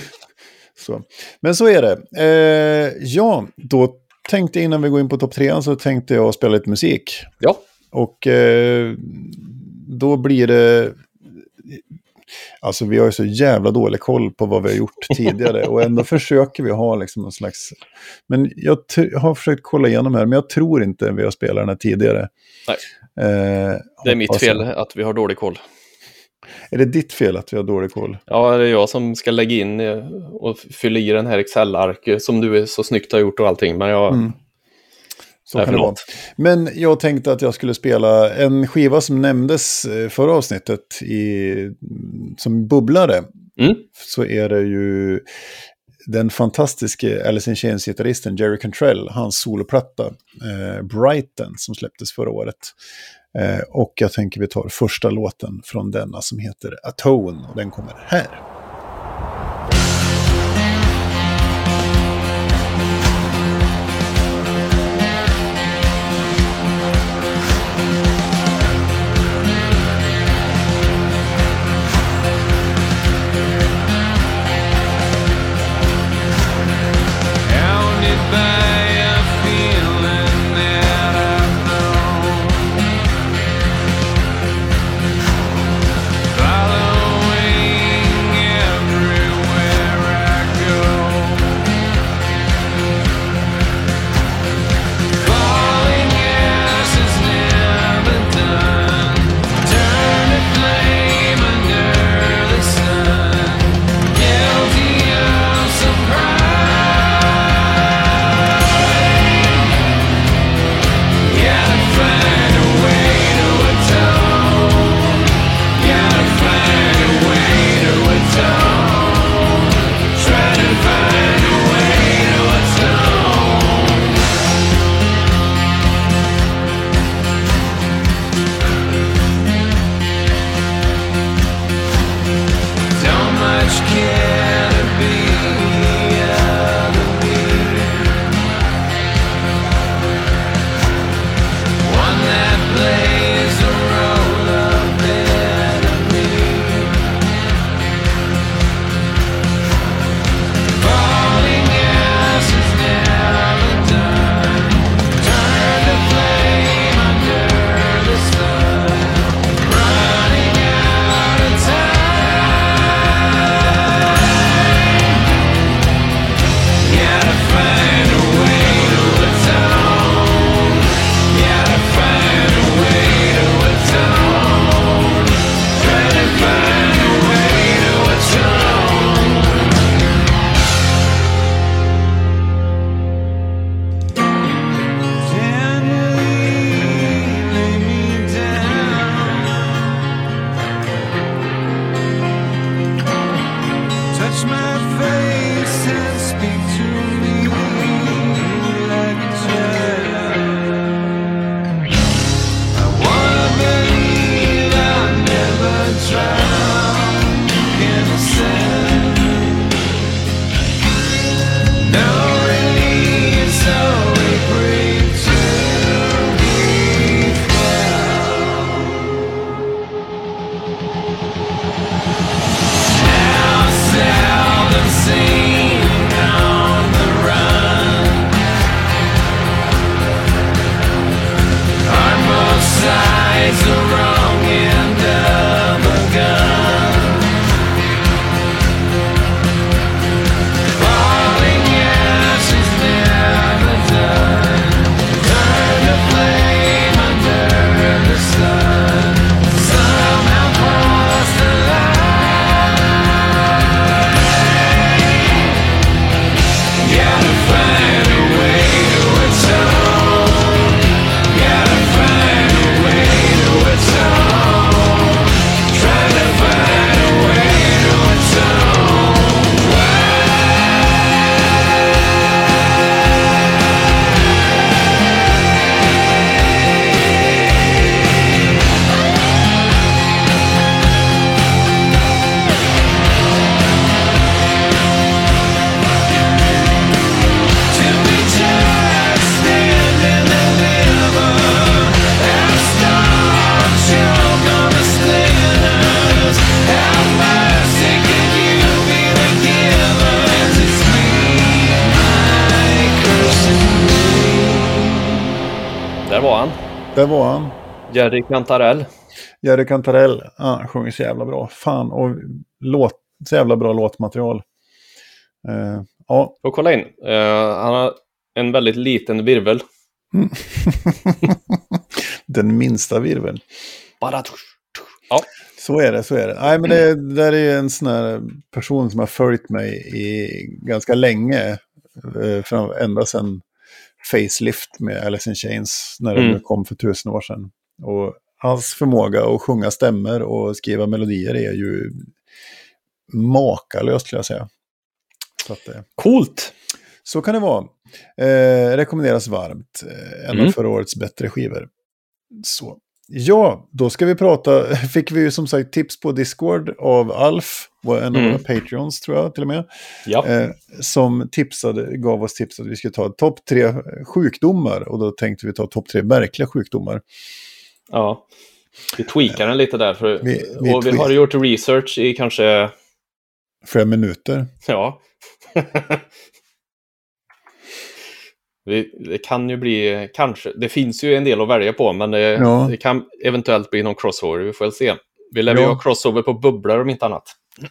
så. Men så är det. Eh, ja, då tänkte innan vi går in på topp tre så tänkte jag spela lite musik. Ja. Och eh, då blir det... Alltså vi har ju så jävla dålig koll på vad vi har gjort tidigare och ändå försöker vi ha liksom någon slags... Men jag har försökt kolla igenom här, men jag tror inte vi har spelat den här tidigare. Nej. Eh, det är mitt fel att vi har dålig koll. Är det ditt fel att vi har dålig koll? Ja, det är jag som ska lägga in eh, och fylla i den här Excel-ark som du så snyggt har gjort och allting. Men jag... Mm. Så kan det vara. Men jag tänkte att jag skulle spela en skiva som nämndes eh, förra avsnittet i, som bubblare. Mm. Så är det ju fantastiske Alice in Chains-gitarristen Jerry Cantrell, hans soloplatta eh, Brighton som släpptes förra året. Eh, och jag tänker vi tar första låten från denna som heter Atone och den kommer här. Där var han. Jerry Cantarell. Jerry Cantarell. Ja, han sjunger så jävla bra. Fan, och låt, så jävla bra låtmaterial. Uh, ja. Får kolla in. Uh, han har en väldigt liten virvel. Den minsta virveln. Bara... Ja. Så är det, så är det. Nej, men det där är en sån här person som har följt mig i ganska länge. Eh, ända sedan Facelift med Alice in Chains när mm. den kom för tusen år sedan. Och hans förmåga att sjunga stämmer och skriva melodier är ju makalöst skulle jag säga. Så att, eh, Coolt! Så kan det vara. Eh, rekommenderas varmt. Eh, en mm. av förra årets bättre skivor. Så. Ja, då ska vi prata. Fick vi ju som sagt tips på Discord av Alf, en av mm. våra Patreons tror jag till och med. Ja. Eh, som tipsade, gav oss tips att vi skulle ta topp tre sjukdomar. Och då tänkte vi ta topp tre märkliga sjukdomar. Ja, vi tweakar den lite där. För, vi, vi och vi har gjort research i kanske... Fem minuter. Ja. Det kan ju bli, kanske, det finns ju en del att välja på, men det, ja. det kan eventuellt bli någon crossover, vi får väl se. Vi lär ja. ju ha crossover på bubblor om inte annat.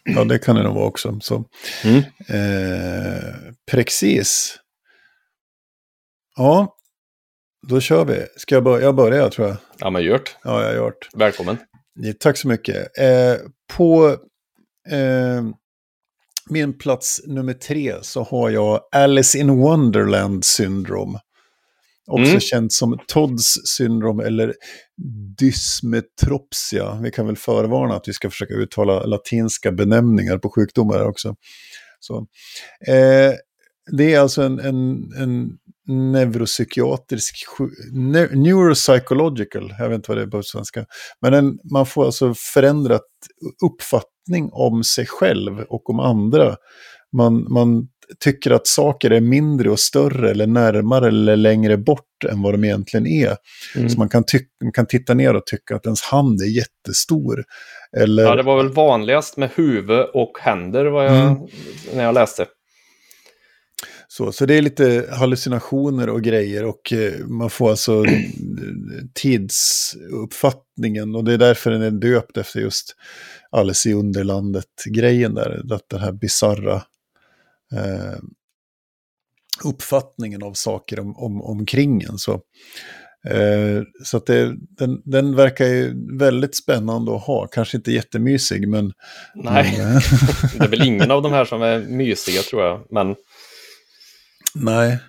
Ja, det kan det nog vara också. Så. Mm. Eh, precis. Ja, då kör vi. Ska jag börja? Jag börjar, tror jag. Ja, men gjort. Ja, jag gjort. Välkommen. Tack så mycket. Eh, på eh, min plats nummer tre så har jag Alice in Wonderland syndrom. Också mm. känt som Todds syndrom eller dysmetropsia. Vi kan väl förvarna att vi ska försöka uttala latinska benämningar på sjukdomar också. Så, eh, det är alltså en, en, en neuropsykiatrisk, ne neuropsychological, jag vet inte vad det är på svenska. Men en, man får alltså förändrat uppfattning om sig själv och om andra. Man, man tycker att saker är mindre och större eller närmare eller längre bort än vad de egentligen är. Mm. Så man kan, man kan titta ner och tycka att ens hand är jättestor. Eller... Ja, det var väl vanligast med huvud och händer vad jag, mm. när jag läste. Så, så det är lite hallucinationer och grejer och eh, man får alltså tidsuppfattningen och det är därför den är döpt efter just Alice i Underlandet-grejen där, att den här bizarra eh, uppfattningen av saker om, om, omkring en. Så, eh, så att det, den, den verkar ju väldigt spännande att ha, kanske inte jättemysig men... Nej, men, eh, det är väl ingen av de här som är mysiga tror jag, men Nej.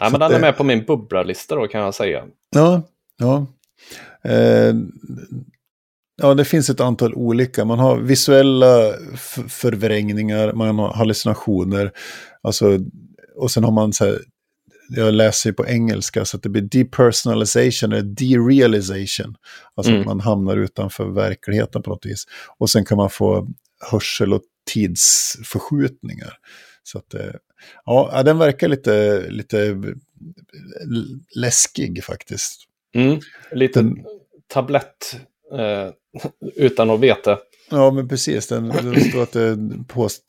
Nej, men den är med på min bubblarlista då kan jag säga. Ja, ja. Eh, ja, det finns ett antal olika. Man har visuella förvrängningar, man har hallucinationer. Alltså, och sen har man så här, jag läser på engelska så att det blir depersonalization eller derealization. Alltså mm. att man hamnar utanför verkligheten på något vis. Och sen kan man få hörsel och tidsförskjutningar. Så att, eh, ja, den verkar lite, lite läskig faktiskt. Mm, lite den, tablett eh, utan att veta. Ja, men precis. Den, den står att det påst,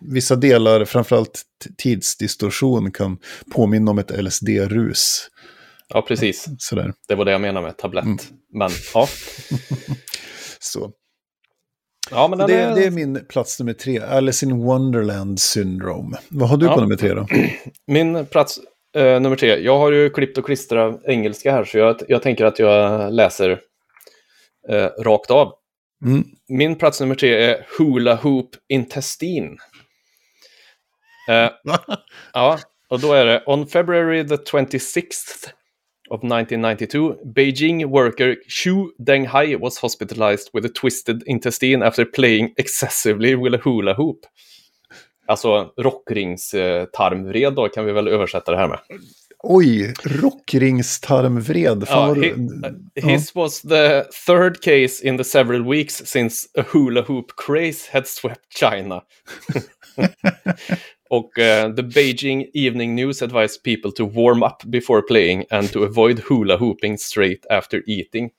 vissa delar, framförallt tidsdistorsion, kan påminna om ett LSD-rus. Ja, precis. Sådär. Det var det jag menade med tablett. Mm. Men, ja. Så. Ja, men det, är... det är min plats nummer tre, Alice in Wonderland Syndrome. Vad har du ja. på nummer tre då? Min plats eh, nummer tre, jag har ju klippt och klistrat engelska här så jag, jag tänker att jag läser eh, rakt av. Mm. Min plats nummer tre är Hula Hoop Intestine. Eh, ja, och då är det On February the 26th of 1992, Beijing worker Xu Denghai was hospitalized with a twisted intestine after playing excessively with a hula hoop. Alltså rockringstarmvred då kan vi väl översätta det här med. Oj, rockringstarmvred. Ja, he, his was the third case in the several weeks since a hula hoop craze had swept China. Och uh, the Beijing Evening News advised people to warm up before playing and to avoid hula hooping straight after eating.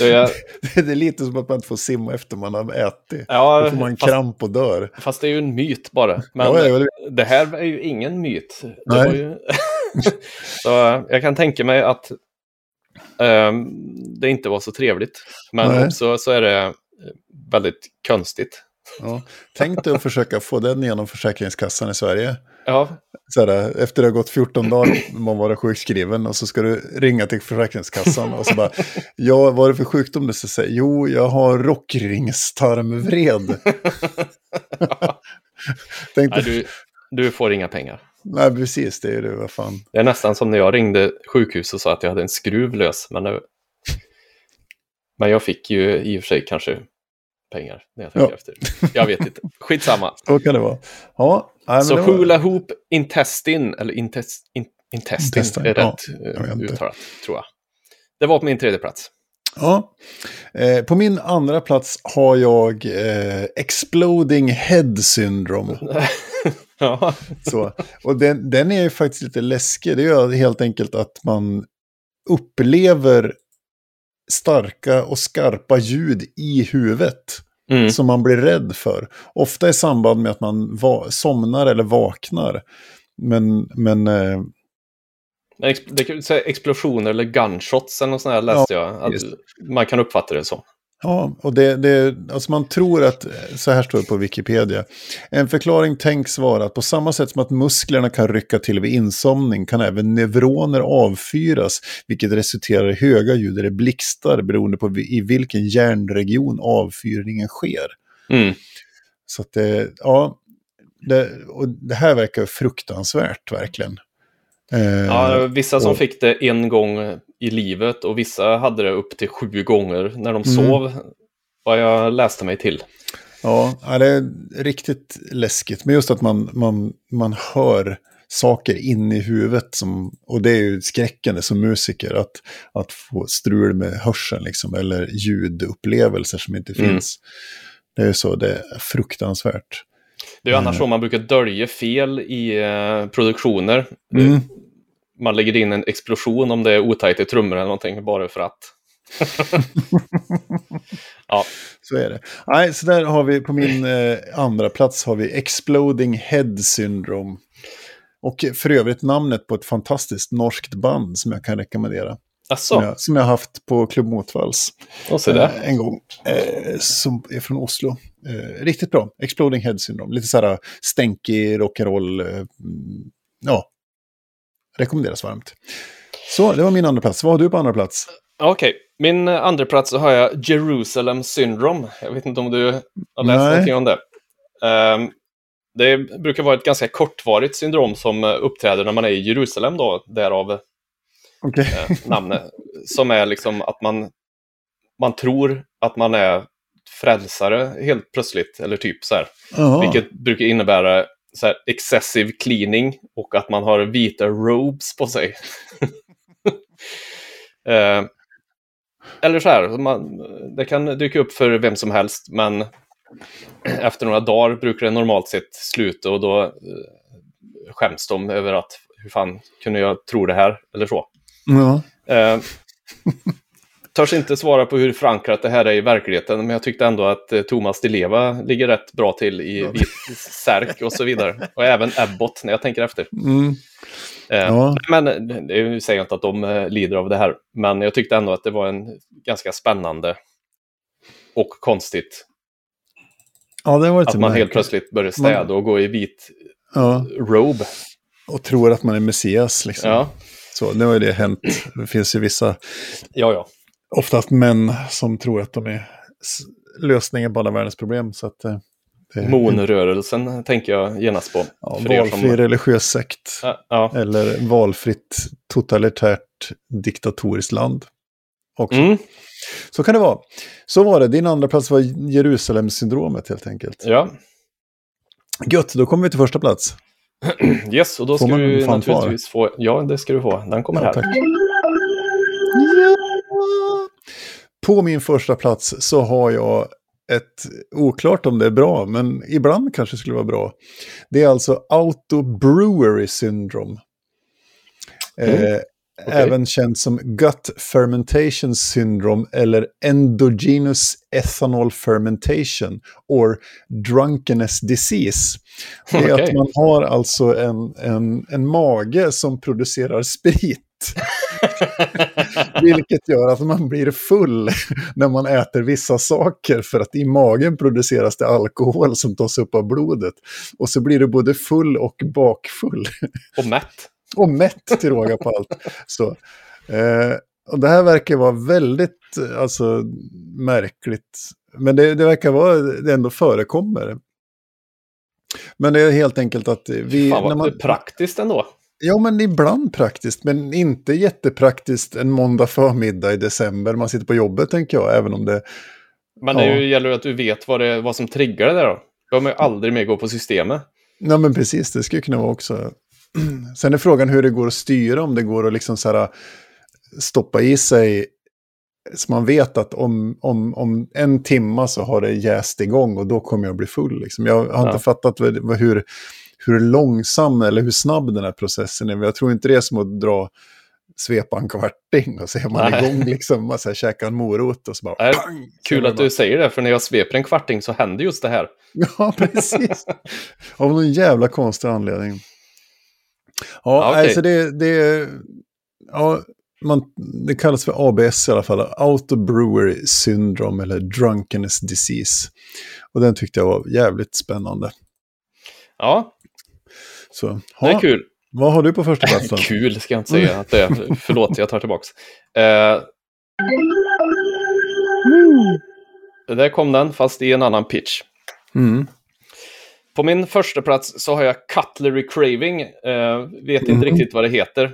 Jag... det är lite som att man inte får simma efter man har ätit. Ja, Då får man fast, kramp och dör. Fast det är ju en myt bara. Men ja, det här är ju ingen myt. Så jag kan tänka mig att ehm, det inte var så trevligt. Men Nej. också så är det eh, väldigt konstigt. Ja. Tänk dig att försöka få den genom Försäkringskassan i Sverige. Ja, Så här, efter det har gått 14 dagar, man varit sjukskriven och så ska du ringa till Försäkringskassan och så bara, ja, vad är det för sjukdom du ska säga? Jo, jag har rockringstarmvred. Tänk nej, dig, du, du får inga pengar. Nej, precis, det är det, vad fan. Det är nästan som när jag ringde sjukhus och sa att jag hade en skruv lös. Men, det... men jag fick ju i och för sig kanske pengar när jag tänker Ja. efter. Jag vet inte. Skitsamma. Så kan det vara. Ja, nej, Så var- hula hoop intestin, eller intest, in, intestin Intestin, är ja, rätt eh, inte. uttalat, tror jag. Det var på min tredje plats. Ja. Eh, på min andra plats har jag eh, Exploding Head Syndrome. ja. Så. Och den, den är ju faktiskt lite läskig. Det är helt enkelt att man upplever starka och skarpa ljud i huvudet. Mm. Som man blir rädd för. Ofta i samband med att man somnar eller vaknar. Men, men eh, explosioner eller gunshots eller något sånt här läste jag. Att just man kan uppfatta det som. Ja, och det, det, alltså man tror att, så här står det på Wikipedia, en förklaring tänks vara att på samma sätt som att musklerna kan rycka till vid insomning kan även neuroner avfyras, vilket resulterar i höga ljud eller blixtar beroende på i vilken hjärnregion avfyrningen sker. Mm. Så att det, ja, det, och det här verkar fruktansvärt verkligen. Eh, Ja, vissa som och- fick det en gång i livet och vissa hade det upp till sju gånger när de Mm. sov. Vad jag läste mig till. Ja, det är riktigt läskigt. Men just att man, man, man hör saker in i huvudet. Som, och det är ju skräckande som musiker. Att, att få strul med hörseln liksom, eller ljudupplevelser som inte Mm. finns. Det är så, det är fruktansvärt. Det är annars Mm. så man brukar dölja fel i eh, produktioner. Mm. Man lägger in en explosion om det är otajt i trummor eller någonting bara för att. ja, Så är det. Nej, så där har vi på min eh, andra plats har vi Exploding Head Syndrome. Och för övrigt namnet på ett fantastiskt norskt band som jag kan rekommendera. Som jag, som jag haft på Klubb Motvalls. Eh, en gång. Eh, som är från Oslo. Eh, riktigt bra. Exploding Head Syndrome. Lite så här stänkig rock'n'roll. Eh, mm, ja. Rekommenderas varmt. Så, det var min andra plats. Vad har du på andra plats? Okej, min eh, andra plats så har jag Jerusalem Syndrome. Jag vet inte om du har läst Nej. någonting om det. Ehm, det brukar vara ett ganska kortvarigt syndrom som eh, uppträder när man är i Jerusalem då, därav Okej. eh, namnet. Som är liksom att man, man tror att man är frälsare helt plötsligt, eller typ så här. Jaha. Vilket brukar innebära så här, excessive cleaning och att man har vita robes på sig. eh, eller så här, man, det kan dyka upp för vem som helst, men efter några dagar brukar det normalt sett sluta och då eh, skäms de över att hur fan kunde jag tro det här, eller så. Ja. Eh, törs inte svara på hur förankrat det här är i verkligheten, men jag tyckte ändå att eh, Thomas Di Leva ligger rätt bra till i Ja. särk och så vidare. Och även Abbott när jag tänker efter. Mm. Eh, Ja. Men det säger jag inte att de eh, lider av det här, men jag tyckte ändå att det var en ganska spännande och konstigt ja, det var lite att man helt märkligt. plötsligt börjar städa och gå i vit Ja, robe. och tror att man är Messias liksom. Ja, Så, nu har ju det hänt. Det finns ju vissa, ja, ja. Oftast män, som tror att de är lösningen på alla världens problem. Så att, eh, det, Monrörelsen tänker jag genast på. Ja, er som- valfri religiös sekt. Ja, ja. Eller valfritt totalitärt diktatoriskt land. Också. Mm, Så kan det vara. Så var det. Din andra plats var Jerusalem-syndromet helt enkelt. ja. Gött, då kommer vi till första plats. Yes, och då Får ska du naturligtvis få... Ja, det ska du få. Den kommer här. tack. På min första plats så har jag ett, oklart om det är bra, men ibland kanske det skulle vara bra. Det är alltså Auto Brewery Syndrome. Eh, Även känt som Gut Fermentation Syndrome eller Endogenous Ethanol Fermentation or Drunkenness Disease. Det är att Okej. man har alltså en, en, en mage som producerar sprit. Vilket gör att man blir full när man äter vissa saker för att i magen produceras det alkohol som tas upp av blodet. Och så blir du både full och bakfull. Och mätt. och mätt till råga på allt. Så, eh, och det här verkar vara väldigt alltså, märkligt. Men det, det verkar vara, det ändå förekommer. Men det är helt enkelt att vi... Fan vad när man, praktiskt ändå. Ja, men ibland praktiskt, men inte jättepraktiskt en måndag förmiddag i december. Man sitter på jobbet, tänker jag, även om det... Men det Ja. ju- gäller att du vet vad, det, vad som triggar det där då. Då kommer ju aldrig mer gå på systemet. Ja, men precis, det skulle kunna vara också. Sen är frågan hur det går att styra, om det går att liksom så här stoppa i sig så man vet att om, om, om en timma så har det jäst igång och då kommer jag bli full. Liksom. Jag har Ja. inte fattat hur, hur långsam eller hur snabb den här processen är. Men jag tror inte det är som att dra svepa en kvarting och så är man Nej. igång liksom. Man så här, käkar en morot och så bara... Nej, pang, Kul att bara- du säger det, för när jag sveper en kvarting så händer just det här. Ja, precis. Av någon jävla konstig anledning. Ja, okej. alltså det, det, ja, man, det kallas för ABS i alla fall. Auto Brewery Syndrome eller Drunkenness Disease. Och den tyckte jag var jävligt spännande. Ja, Så, det ja, är kul. Vad har du på första plats då? Kul ska jag inte säga att det är. Förlåt, jag tar tillbaks. Eh, där kom den, fast i en annan pitch. Mm. På min första plats så har jag Cutlery Craving. Eh, vet inte Mhm. riktigt vad det heter.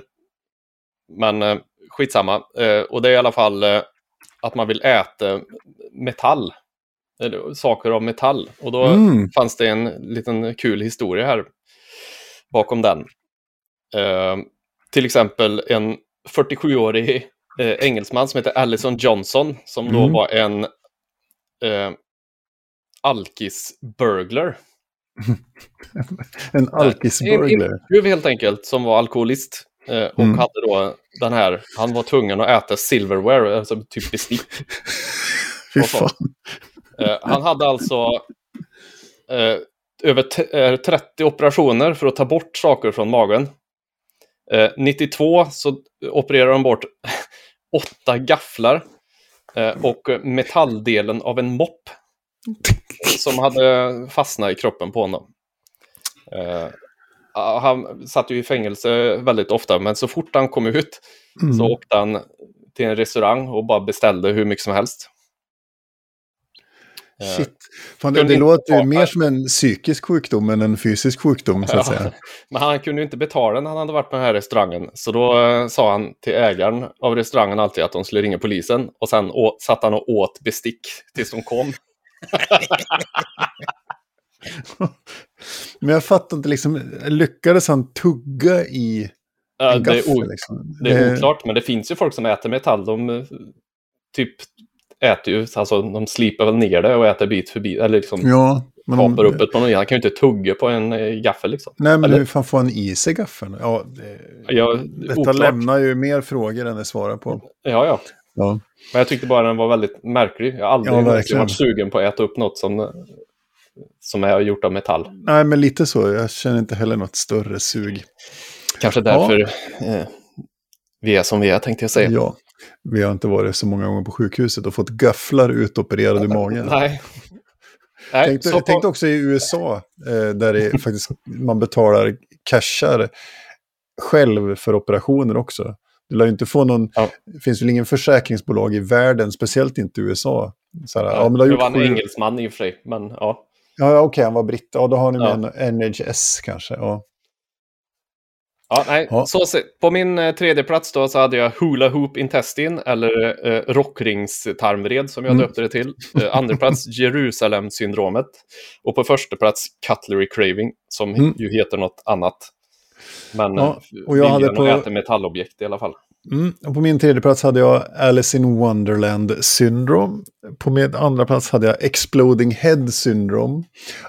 Men eh, skitsamma. Eh, och det är i alla fall eh, att man vill äta metall. Eller saker av metall. Och då Mm. fanns det en liten kul historia här bakom den. Eh, till exempel en 47-årig eh, engelsman som heter Allison Johnson som då Mm. var en eh, alkis-burglar. En alkisburglar. En tjuv helt enkelt som var alkoholist. Eh, och Mm. hade då den här, han var tvungen att äta silverware, alltså typ bestick. Fy fan. Eh, han hade alltså eh, över t- eh, 30 operationer för att ta bort saker från magen. Eh, 92 så opererade de bort åtta gafflar eh, och metalldelen av en mopp som hade fastnat i kroppen på honom. Eh, ja, han satt ju i fängelse väldigt ofta, men så fort han kom ut Mm. så åkte han till en restaurang och bara beställde hur mycket som helst. Eh, Shit. Fan, det, det låter ju mer som en psykisk sjukdom än en fysisk sjukdom, så att Ja, säga. Men han kunde ju inte betala när han hade varit på den här restaurangen. Så då eh, sa han till ägaren av restaurangen alltid att de skulle ringa polisen. Och sen å- satt han och åt bestick tills de kom. Men jag fattar inte, liksom, lyckades han tugga i Eh, en det, är gaffel? o- liksom? det är oklart, men det finns ju folk som äter metall. De eh, typ äter ju, alltså de slipar väl ner det och äter bit för bit. Eller liksom Ja, men kapar upp det på någon. Han kan ju inte tugga på en eh, gaffel liksom. Nej, men Eller- hur fan får han i sig gaffeln? Ja, det, Ja, detta oklart. lämnar ju mer frågor än det svarar på. Ja, ja. Ja. Men jag tyckte bara den var väldigt märklig. Jag har aldrig Ja, varit sugen på att äta upp något som, som är gjort av metall. Nej, men lite så. Jag känner inte heller något större sug. Kanske därför eh, vi är som vi är, tänkte jag säga. Ja, vi har inte varit så många gånger på sjukhuset och fått gafflar utopererade ur magen. Nej. Nej, jag på, tänkte också i USA, eh, där det faktiskt, man betalar cashar själv för operationer också. Du lär inte få någon, Ja. det finns väl ingen försäkringsbolag i världen, speciellt inte i USA. Så här, ja, har det var en sju- engelsman i och för sig, men ja. Ja, ja, okej, han var britt. Ja, då har ni Ja. med en NHS kanske. Ja. Ja, nej. Ja. Så, på min eh, tredje plats då så hade jag Hula Hoop Intestine, eller eh, rockringstarmvred som jag Mm. döpte det till. Eh, andra plats Jerusalem-syndromet. Och på första plats Cutlery Craving, som Mm. ju heter något annat. Men Ja, ja, och jag hade på- äta metallobjekt i alla fall. Mm. Och på min tredje plats hade jag Alice in Wonderland Syndrome. På min andra plats hade jag Exploding Head Syndrome.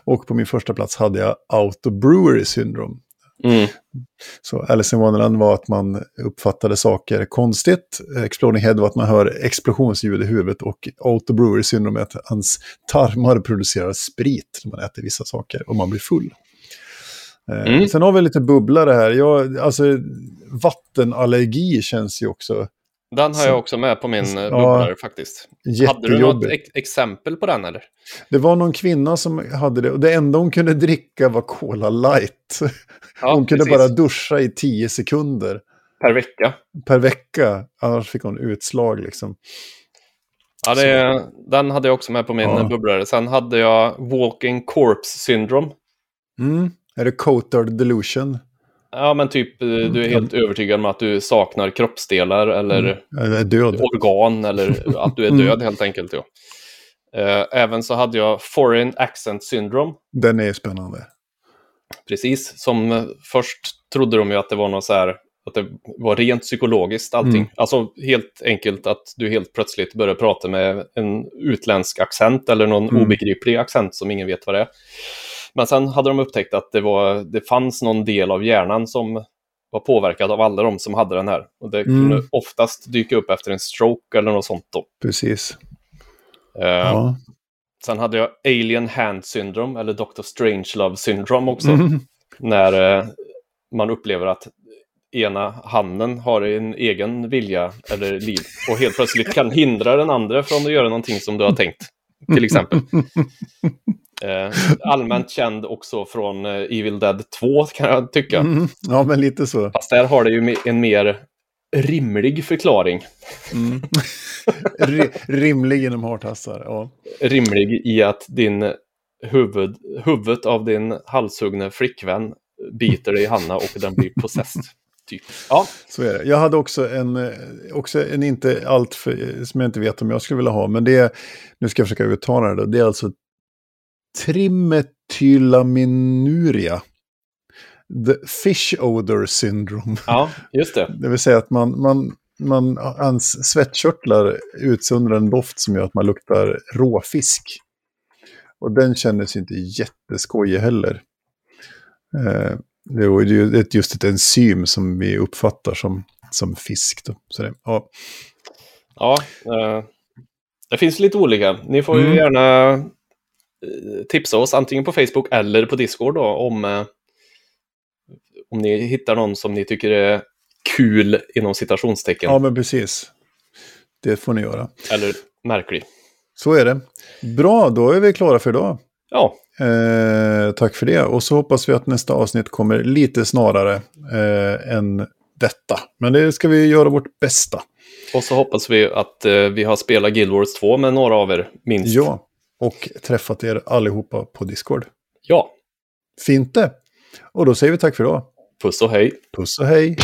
Och på min första plats hade jag Auto Brewery Syndrome. Mm. Så Alice in Wonderland var att man uppfattade saker konstigt. Exploding Head var att man hör explosionsljud i huvudet. Och Auto Brewery Syndrome är att hans tarmar producerar sprit när man äter vissa saker och man blir full. Eh, Mm. Sen har vi lite bubblare här. Jag, alltså, vattenallergi känns ju också Den har jag också med på min Ja. ja. bubblare faktiskt. Hade du något ex exempel på den eller? Det var någon kvinna som hade det och det enda hon kunde dricka var Cola light. Ja, hon kunde precis. bara duscha i tio sekunder Per vecka. per vecka. Annars fick hon utslag liksom. Ja, det, den hade jag också med på min Ja. bubblare. Sen hade jag Walking Corpse Syndrome. Mm. Är det Cotard Delusion? Ja, men typ eh, du är Mm. helt övertygad om att du saknar kroppsdelar eller död? organ eller att du är Mm. död helt enkelt. Ja. Eh, Även så hade jag Foreign Accent Syndrome. Den är spännande. Precis, som eh, först trodde de ju att det var något så här, att det var rent psykologiskt allting. Mm. Alltså helt enkelt att du helt plötsligt börjar prata med en utländsk accent eller någon Mm. obegriplig accent som ingen vet vad det är. Men sen hade de upptäckt att det, var, det fanns någon del av hjärnan som var påverkad av alla de som hade den här. Och det Mm. kunde oftast dyka upp efter en stroke eller något sånt då. Precis. Eh, Ja. Sen hade jag Alien Hand Syndrome, eller Dr. Strangelove Syndrome också. Mm. När eh, man upplever att ena handen har en egen vilja eller liv och helt plötsligt kan hindra den andra från att göra någonting som du har tänkt. Till exempel. Eh, allmänt känd också från eh, Evil Dead 2 kan jag tycka. Mm. Ja, men lite så. Fast där har det ju en mer rimlig förklaring. Mm. Ri- rimlig inom hartassar. Ja. Rimlig i att din huvud, huvudet av din halshuggne flickvän biter dig i Hanna och den blir possessed. Typ. Ja, Så är det. Jag hade också en, också en inte allt för, som jag inte vet om jag skulle vilja ha, men det är, nu ska jag försöka uttala det, det är alltså trimetylaminuria. The fish odor syndrome. ja just det. Det vill säga att man, man, man, hans svettkörtlar utsöndrar en doft som gör att man luktar råfisk. Och den kändes inte jätteskojig heller. Eh, det är ju just ett enzym som vi uppfattar som, som fisk. Då. Så det, ja. Ja, eh, det finns lite olika. Ni får ju Mm. gärna tipsa oss antingen på Facebook eller på Discord då, om, eh, om ni hittar någon som ni tycker är kul inom citationstecken. ja, men precis. Det får ni göra. Eller märklig. Så är det. Bra, då är vi klara för idag. Ja, Eh, tack för det. Och så hoppas vi att nästa avsnitt kommer lite snarare eh, än detta. Men det ska vi göra vårt bästa. och så hoppas vi att eh, vi har spelat Guild Wars 2 med några av er, minst. Ja, och träffat er allihopa på Discord. Ja. Fint det. Och då säger vi tack för idag. Puss och hej. Puss och hej.